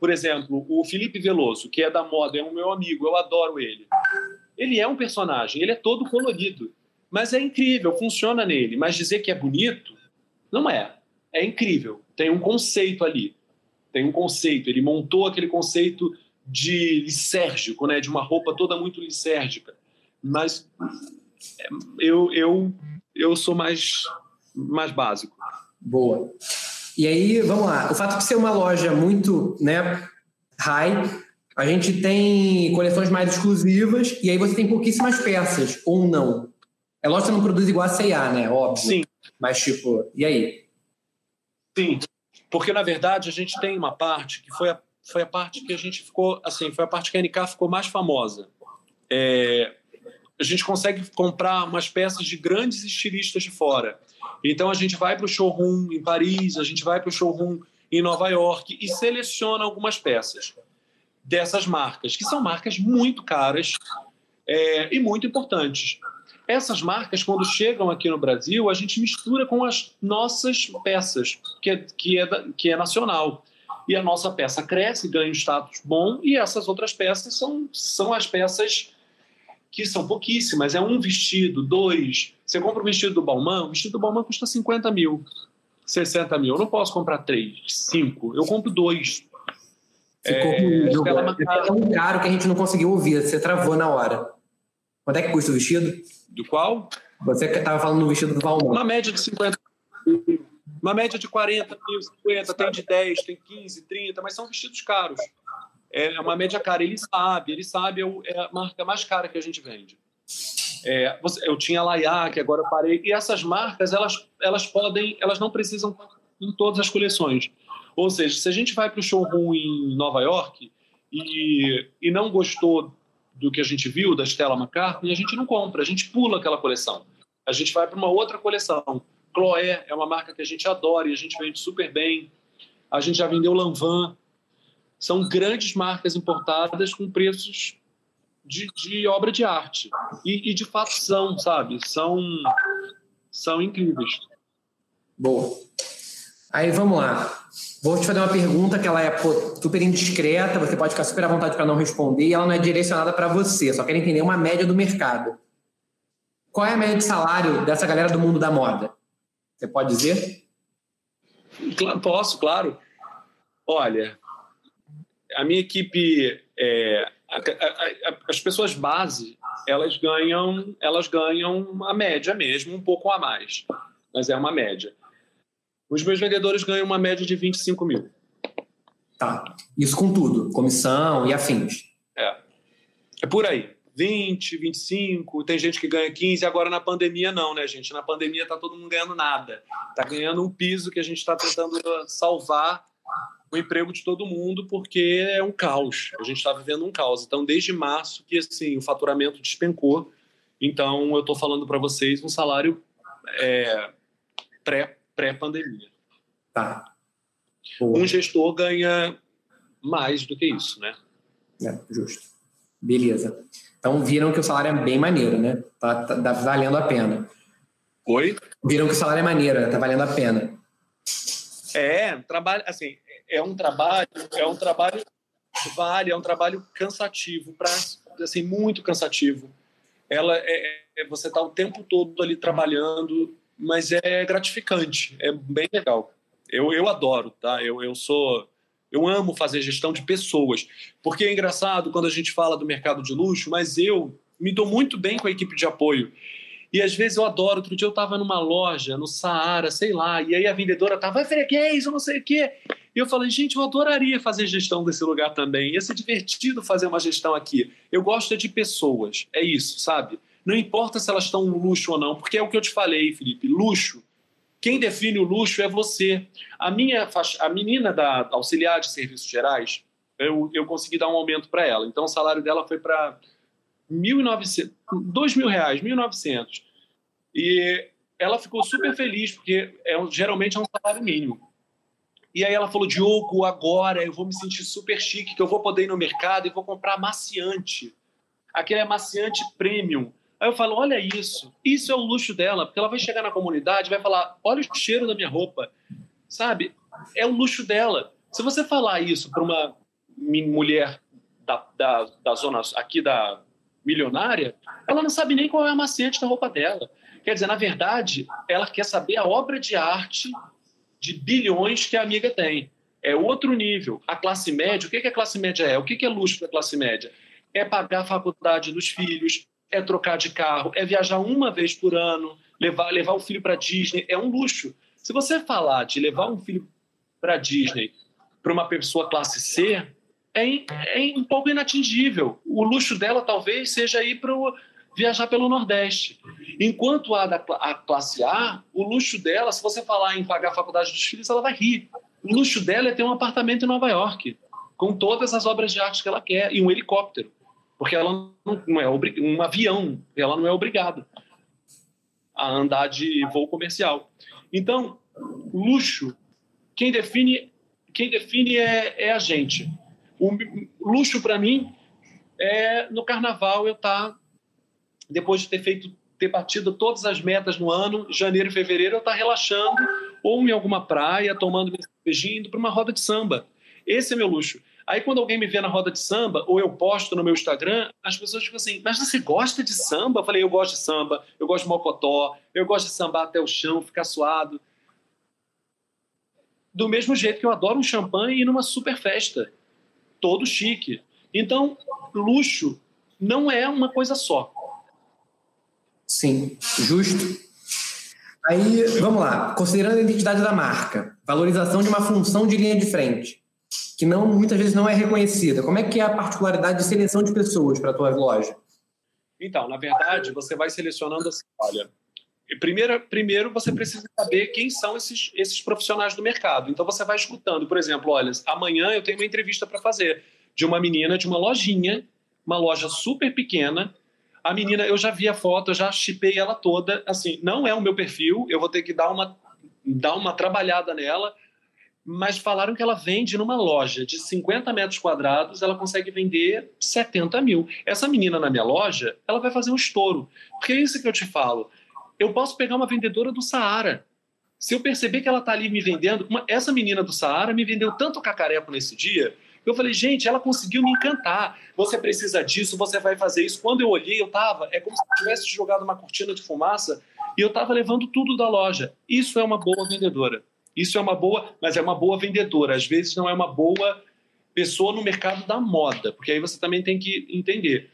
[SPEAKER 3] por exemplo, o Felipe Veloso, que é da moda, é um meu amigo, eu adoro ele. Ele é um personagem, ele é todo colorido, mas é incrível, funciona nele. Mas dizer que é bonito, não é. É incrível, tem um conceito ali. Tem um conceito, ele montou aquele conceito de lisérgico, né, de uma roupa toda muito lisérgica. Mas é, eu, eu, eu sou mais, mais básico.
[SPEAKER 2] Boa. E aí, vamos lá. O fato de ser uma loja muito né, high, a gente tem coleções mais exclusivas e aí você tem pouquíssimas peças, ou não. É lógico que você não produz igual a C&A, né? Óbvio.
[SPEAKER 3] Sim.
[SPEAKER 2] Mas, tipo, e aí?
[SPEAKER 3] Sim. Porque, na verdade, a gente tem uma parte que foi a, foi a parte que a gente ficou, assim, foi a parte que a NK ficou mais famosa. É, a gente consegue comprar umas peças de grandes estilistas de fora. Então a gente vai para o showroom em Paris, a gente vai para o showroom em Nova York e seleciona algumas peças dessas marcas, que são marcas muito caras é, e muito importantes. Essas marcas, quando chegam aqui no Brasil, a gente mistura com as nossas peças, que é, que é, que é nacional. E a nossa peça cresce, ganha um status bom, e essas outras peças são, são as peças que são pouquíssimas. É um vestido, dois. Você compra um vestido do Balmain, o vestido do Balmain custa 50 mil, 60 mil. Eu não posso comprar três, cinco. Eu compro dois.
[SPEAKER 2] Ficou é, é tão caro que a gente não conseguiu ouvir. Você travou na hora. Quanto é que custa o vestido?
[SPEAKER 3] Do qual?
[SPEAKER 2] Você estava falando do vestido do Balmain.
[SPEAKER 3] Uma média de 50 Uma média de 40 mil, 50, tem de 10, tem 15, 30, mas são vestidos caros é uma média cara. Ele sabe, ele sabe, é a marca mais cara que a gente vende. É, eu tinha a Laia, que agora eu parei, e essas marcas, elas, elas podem, elas não precisam em todas as coleções. Ou seja, se a gente vai para o showroom em Nova York e, e não gostou do que a gente viu da Stella McCartney, a gente não compra, a gente pula aquela coleção. A gente vai para uma outra coleção. Chloé é uma marca que a gente adora e a gente vende super bem. A gente já vendeu Lanvin, são grandes marcas importadas com preços de, de obra de arte. E, e, de fato são, sabe? São, são incríveis.
[SPEAKER 2] Boa. Aí vamos lá. Vou te fazer uma pergunta que ela é pô, super indiscreta, você pode ficar super à vontade para não responder, e ela não é direcionada para você, só quero entender uma média do mercado. Qual é a média de salário dessa galera do mundo da moda? Você pode dizer?
[SPEAKER 3] Posso, claro. Olha, a minha equipe, é, a, a, a, as pessoas base, elas ganham, elas ganham a média mesmo, um pouco a mais, mas é uma média. Os meus vendedores ganham uma média de 25 mil.
[SPEAKER 2] Tá. Isso com tudo, comissão e afins.
[SPEAKER 3] É. É por aí. 20, 25, tem gente que ganha 15, agora na pandemia não, né, gente? Na pandemia tá todo mundo ganhando nada. Tá ganhando um piso que a gente está tentando salvar o emprego de todo mundo, porque é um caos. A gente está vivendo um caos. Então, desde março que assim, o faturamento despencou. Então, eu estou falando para vocês um salário é, pré-pandemia.
[SPEAKER 2] tá.
[SPEAKER 3] Um gestor ganha mais do que isso, né?
[SPEAKER 2] É, justo. Beleza. Então, viram que o salário é bem maneiro, né? Tá, tá, tá valendo a pena.
[SPEAKER 3] Oi?
[SPEAKER 2] Viram que o salário é maneiro, tá valendo a pena.
[SPEAKER 3] É, trabalho, assim, é um trabalho, é um trabalho vale, é um trabalho cansativo, para assim, muito cansativo. Ela é, é você está o tempo todo ali trabalhando, mas é gratificante, é bem legal. Eu, eu adoro, tá? Eu, eu sou eu amo fazer gestão de pessoas, porque é engraçado quando a gente fala do mercado de luxo, mas eu me dou muito bem com a equipe de apoio. E às vezes eu adoro. Outro dia eu estava numa loja, no Saara, sei lá, e aí a vendedora estava, vai freguês, não sei o quê. E eu falei, gente, eu adoraria fazer gestão desse lugar também. Ia ser divertido fazer uma gestão aqui. Eu gosto de pessoas, é isso, sabe? Não importa se elas estão no luxo ou não, porque é o que eu te falei, Felipe, luxo. Quem define o luxo é você. A minha a menina da auxiliar de serviços gerais, eu, eu consegui dar um aumento para ela. Então o salário dela foi para 1.900, 2 mil reais, 1.900. E ela ficou super feliz, porque é, geralmente é um salário mínimo. E aí ela falou, Diogo, agora eu vou me sentir super chique, que eu vou poder ir no mercado e vou comprar amaciante. Aquele amaciante premium. Aí eu falo, olha isso, isso é o luxo dela, porque ela vai chegar na comunidade vai falar, olha o cheiro da minha roupa, sabe? É o luxo dela. Se você falar isso para uma mulher da, da, da zona aqui da milionária, ela não sabe nem qual é a macete da roupa dela. Quer dizer, na verdade, ela quer saber a obra de arte de bilhões que a amiga tem. É outro nível. A classe média, o que, que a classe média é? O que, que é luxo para a classe média? É pagar a faculdade dos filhos, é trocar de carro, é viajar uma vez por ano, levar, levar o filho para Disney. É um luxo. Se você falar de levar um filho para Disney para uma pessoa classe C, é, é um pouco inatingível. O luxo dela talvez seja ir para viajar pelo Nordeste. Enquanto a da a classe A, o luxo dela, se você falar em pagar a faculdade dos filhos, ela vai rir. O luxo dela é ter um apartamento em Nova York, com todas as obras de arte que ela quer, e um helicóptero. Porque ela não é um avião, ela não é obrigada a andar de voo comercial. Então, luxo, quem define, quem define é, é a gente. O luxo para mim é no carnaval eu estar, tá, depois de ter feito, ter batido todas as metas no ano, janeiro e fevereiro, eu estar tá relaxando, ou em alguma praia, tomando minha cervejinha, indo para uma roda de samba. Esse é meu luxo. Aí quando alguém me vê na roda de samba, ou eu posto no meu Instagram, as pessoas ficam assim, mas você gosta de samba? Eu falei, eu gosto de samba, eu gosto de mocotó, eu gosto de sambar até o chão, ficar suado. Do mesmo jeito que eu adoro um champanhe e ir numa super festa todo chique. Então, luxo não é uma coisa só.
[SPEAKER 2] Sim, justo. Aí, vamos lá. Considerando a identidade da marca, valorização de uma função de linha de frente, que não muitas vezes não é reconhecida. Como é que é a particularidade de seleção de pessoas para a tua loja?
[SPEAKER 3] Então, na verdade, você vai selecionando assim, olha, primeiro, primeiro você precisa saber quem são esses, esses profissionais do mercado. Então você vai escutando, por exemplo, olha, amanhã eu tenho uma entrevista para fazer de uma menina de uma lojinha, uma loja super pequena. A menina, eu já vi a foto, eu já chipei ela toda. Assim, não é o meu perfil, eu vou ter que dar uma, dar uma trabalhada nela. Mas falaram que ela vende numa loja de 50 metros quadrados, ela consegue vender 70 mil. Essa menina na minha loja, ela vai fazer um estouro. Porque é isso que eu te falo eu posso pegar uma vendedora do Saara. se eu perceber que ela está ali me vendendo, uma, essa menina do Saara me vendeu tanto cacareco nesse dia, eu falei, gente, ela conseguiu me encantar. Você precisa disso, você vai fazer isso. Quando eu olhei, eu tava, é como se eu tivesse jogado uma cortina de fumaça e eu tava levando tudo da loja. Isso é uma boa vendedora. Isso é uma boa, mas é uma boa vendedora. Às vezes não é uma boa pessoa no mercado da moda, porque aí você também tem que entender.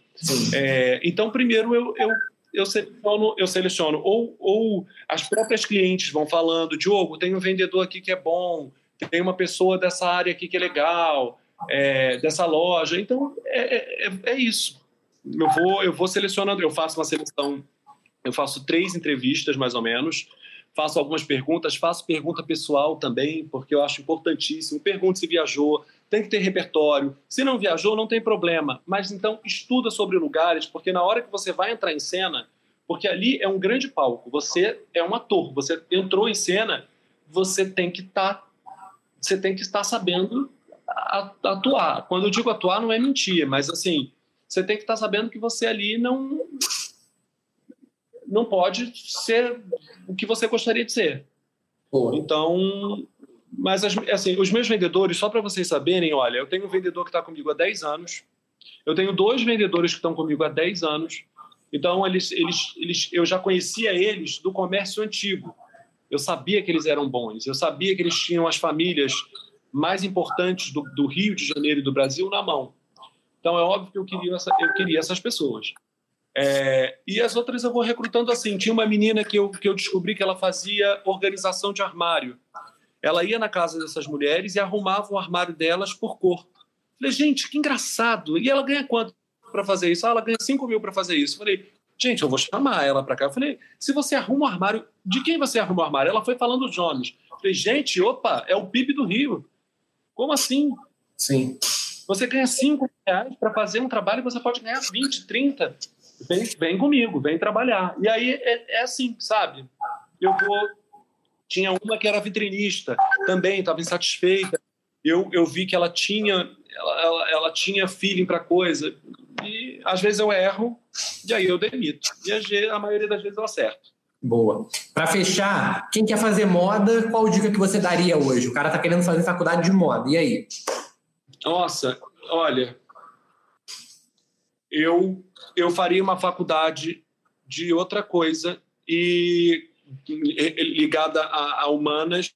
[SPEAKER 3] É, então, primeiro eu, eu, eu seleciono, eu seleciono ou, ou as próprias clientes vão falando, Diogo, tem um vendedor aqui que é bom, tem uma pessoa dessa área aqui que é legal, é, dessa loja. Então, é, é, é, isso. Eu vou, eu vou selecionando, eu faço uma seleção, eu faço três entrevistas mais ou menos, faço algumas perguntas, faço pergunta pessoal também, porque eu acho importantíssimo. Pergunte se viajou, tem que ter repertório. Se não viajou, não tem problema. Mas então estuda sobre lugares, porque na hora que você vai entrar em cena, porque ali é um grande palco, você é um ator, você entrou em cena, você tem que estar tá, você tem que estar sabendo atuar. Quando eu digo atuar, não é mentir, mas assim, você tem que estar sabendo que você ali não não pode ser o que você gostaria de ser. Então, mas assim, os meus vendedores, só para vocês saberem, olha, eu tenho um vendedor que está comigo há 10 anos, eu tenho dois vendedores que estão comigo há 10 anos, então eles, eles, eles, eu já conhecia eles do comércio antigo. Eu sabia que eles eram bons, eu sabia que eles tinham as famílias mais importantes do, do Rio de Janeiro e do Brasil na mão. Então é óbvio que eu queria, essa, eu queria essas pessoas. É, e as outras eu vou recrutando assim. Tinha uma menina que eu, que eu descobri que ela fazia organização de armário. Ela ia na casa dessas mulheres e arrumava o armário delas por cor. Falei, gente, que engraçado. E ela ganha quanto para fazer isso? Ah, ela ganha 5 mil para fazer isso. Falei, gente, eu vou chamar ela para cá. Eu falei, se você arruma o armário, de quem você arruma o armário? Ela foi falando os nomes. Falei, gente, opa, é o PIB do Rio. Como assim?
[SPEAKER 2] Sim.
[SPEAKER 3] Você ganha 5 reais para fazer um trabalho e você pode ganhar 20, 30. Vem, vem comigo, vem trabalhar. E aí é, é assim, sabe? Eu vou tinha uma que era vitrinista, também estava insatisfeita. Eu, eu vi que ela tinha, ela, ela, ela tinha feeling para coisa. E às vezes eu erro, e aí eu demito. E a, a maioria das vezes eu acerto.
[SPEAKER 2] Boa. Para fechar, quem quer fazer moda, qual dica que você daria hoje? O cara está querendo fazer faculdade de moda, e aí?
[SPEAKER 3] Nossa, olha, eu eu faria uma faculdade de outra coisa e ligada a, a humanas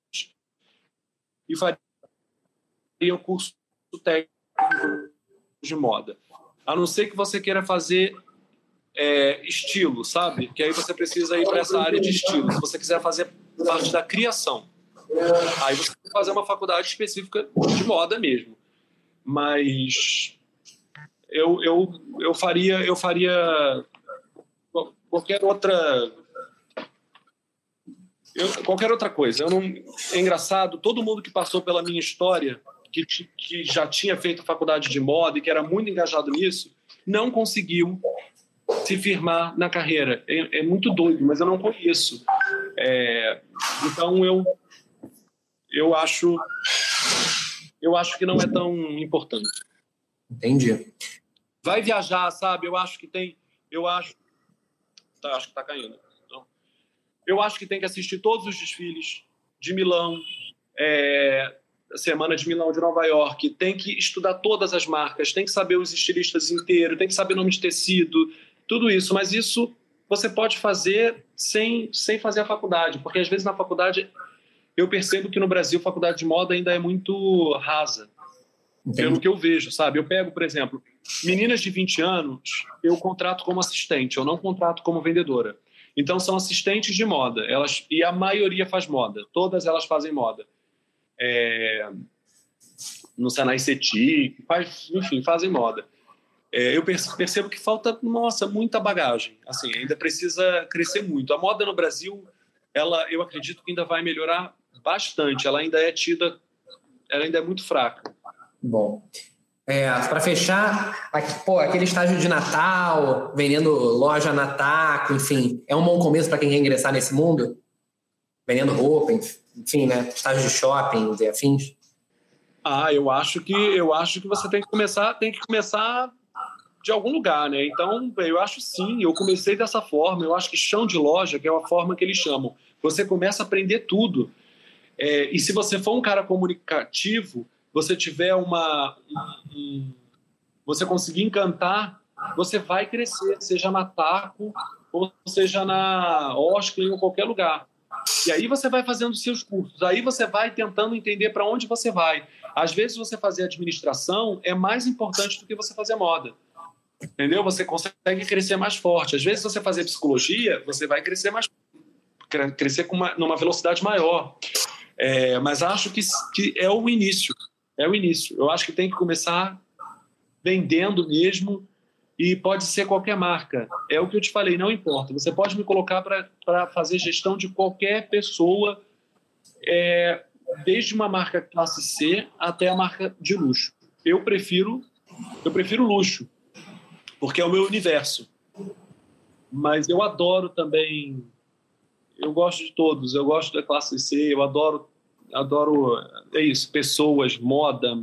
[SPEAKER 3] e faria um curso técnico de moda. A não ser que você queira fazer é, estilo, sabe? Que aí você precisa ir para essa área de estilo. Se você quiser fazer parte da criação, aí você tem que fazer uma faculdade específica de moda mesmo. Mas eu, eu, eu faria eu faria qualquer outra eu, qualquer outra coisa. Eu não, é engraçado, todo mundo que passou pela minha história, que, que já tinha feito faculdade de moda e que era muito engajado nisso, não conseguiu se firmar na carreira. É, é muito doido, mas eu não conheço. É, então eu eu acho eu acho que não é tão importante.
[SPEAKER 2] Entendi.
[SPEAKER 3] Vai viajar, sabe? Eu acho que tem, eu acho, tá, acho que tá caindo. Eu acho que tem que assistir todos os desfiles de Milão, é, Semana de Milão, de Nova York, tem que estudar todas as marcas, tem que saber os estilistas inteiros, tem que saber nome de tecido, tudo isso. Mas isso você pode fazer sem, sem fazer a faculdade, porque às vezes na faculdade eu percebo que no Brasil a faculdade de moda ainda é muito rasa, Entendi. pelo que eu vejo, sabe? Eu pego, por exemplo, meninas de 20 anos, eu contrato como assistente, eu não contrato como vendedora. Então são assistentes de moda, elas e a maioria faz moda, todas elas fazem moda. É, no Senai Ceti, faz, enfim, fazem moda. É, eu percebo que falta, nossa, muita bagagem. Assim, ainda precisa crescer muito. A moda no Brasil, ela, eu acredito que ainda vai melhorar bastante. Ela ainda é tida, ela ainda é muito fraca.
[SPEAKER 2] Bom, é, para fechar, aqui, pô, aquele estágio de Natal, vendendo loja Nataco, enfim, é um bom começo para quem quer ingressar nesse mundo? Vendendo roupa, enfim, né? Estágio de shopping e afins?
[SPEAKER 3] Ah, eu acho que eu acho que você tem que começar, tem que começar de algum lugar, né? Então, eu acho sim, eu comecei dessa forma, eu acho que chão de loja, que é a forma que eles chamam, você começa a aprender tudo. É, e se você for um cara comunicativo, você tiver uma. Um, você conseguir encantar, você vai crescer, seja na Taco, ou seja na Osklin ou qualquer lugar. E aí você vai fazendo seus cursos, aí você vai tentando entender para onde você vai. Às vezes você fazer administração é mais importante do que você fazer moda. Entendeu? Você consegue crescer mais forte. Às vezes você fazer psicologia, você vai crescer mais crescer com uma, numa velocidade maior. É, mas acho que, que é o início. É o início. Eu acho que tem que começar vendendo mesmo e pode ser qualquer marca. É o que eu te falei, não importa. Você pode me colocar para fazer gestão de qualquer pessoa, é, desde uma marca classe C até a marca de luxo. Eu prefiro, eu prefiro luxo, porque é o meu universo. Mas eu adoro também, eu gosto de todos. Eu gosto da classe C, eu adoro, adoro é isso, pessoas, moda.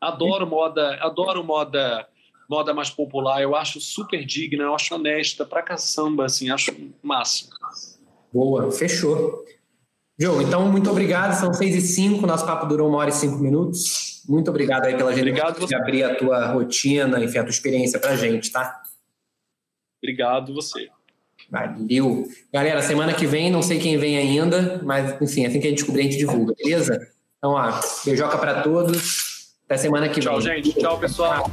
[SPEAKER 3] Adoro moda, adoro moda moda mais popular, eu acho super digna, eu acho honesta pra caçamba, assim, acho máximo.
[SPEAKER 2] Boa, fechou. Joe, então muito obrigado, são seis e cinco, nosso papo durou uma hora e cinco minutos. Muito obrigado aí pela gente
[SPEAKER 3] obrigado
[SPEAKER 2] de abrir a tua rotina, enfim, a tua experiência pra gente, tá?
[SPEAKER 3] Obrigado você.
[SPEAKER 2] Valeu. Galera, semana que vem, não sei quem vem ainda, mas enfim, assim que a gente descobrir, a gente divulga, beleza? Então, ó, beijoca para todos. Até semana que
[SPEAKER 3] Tchau,
[SPEAKER 2] vem.
[SPEAKER 3] Tchau, gente. Tchau, pessoal.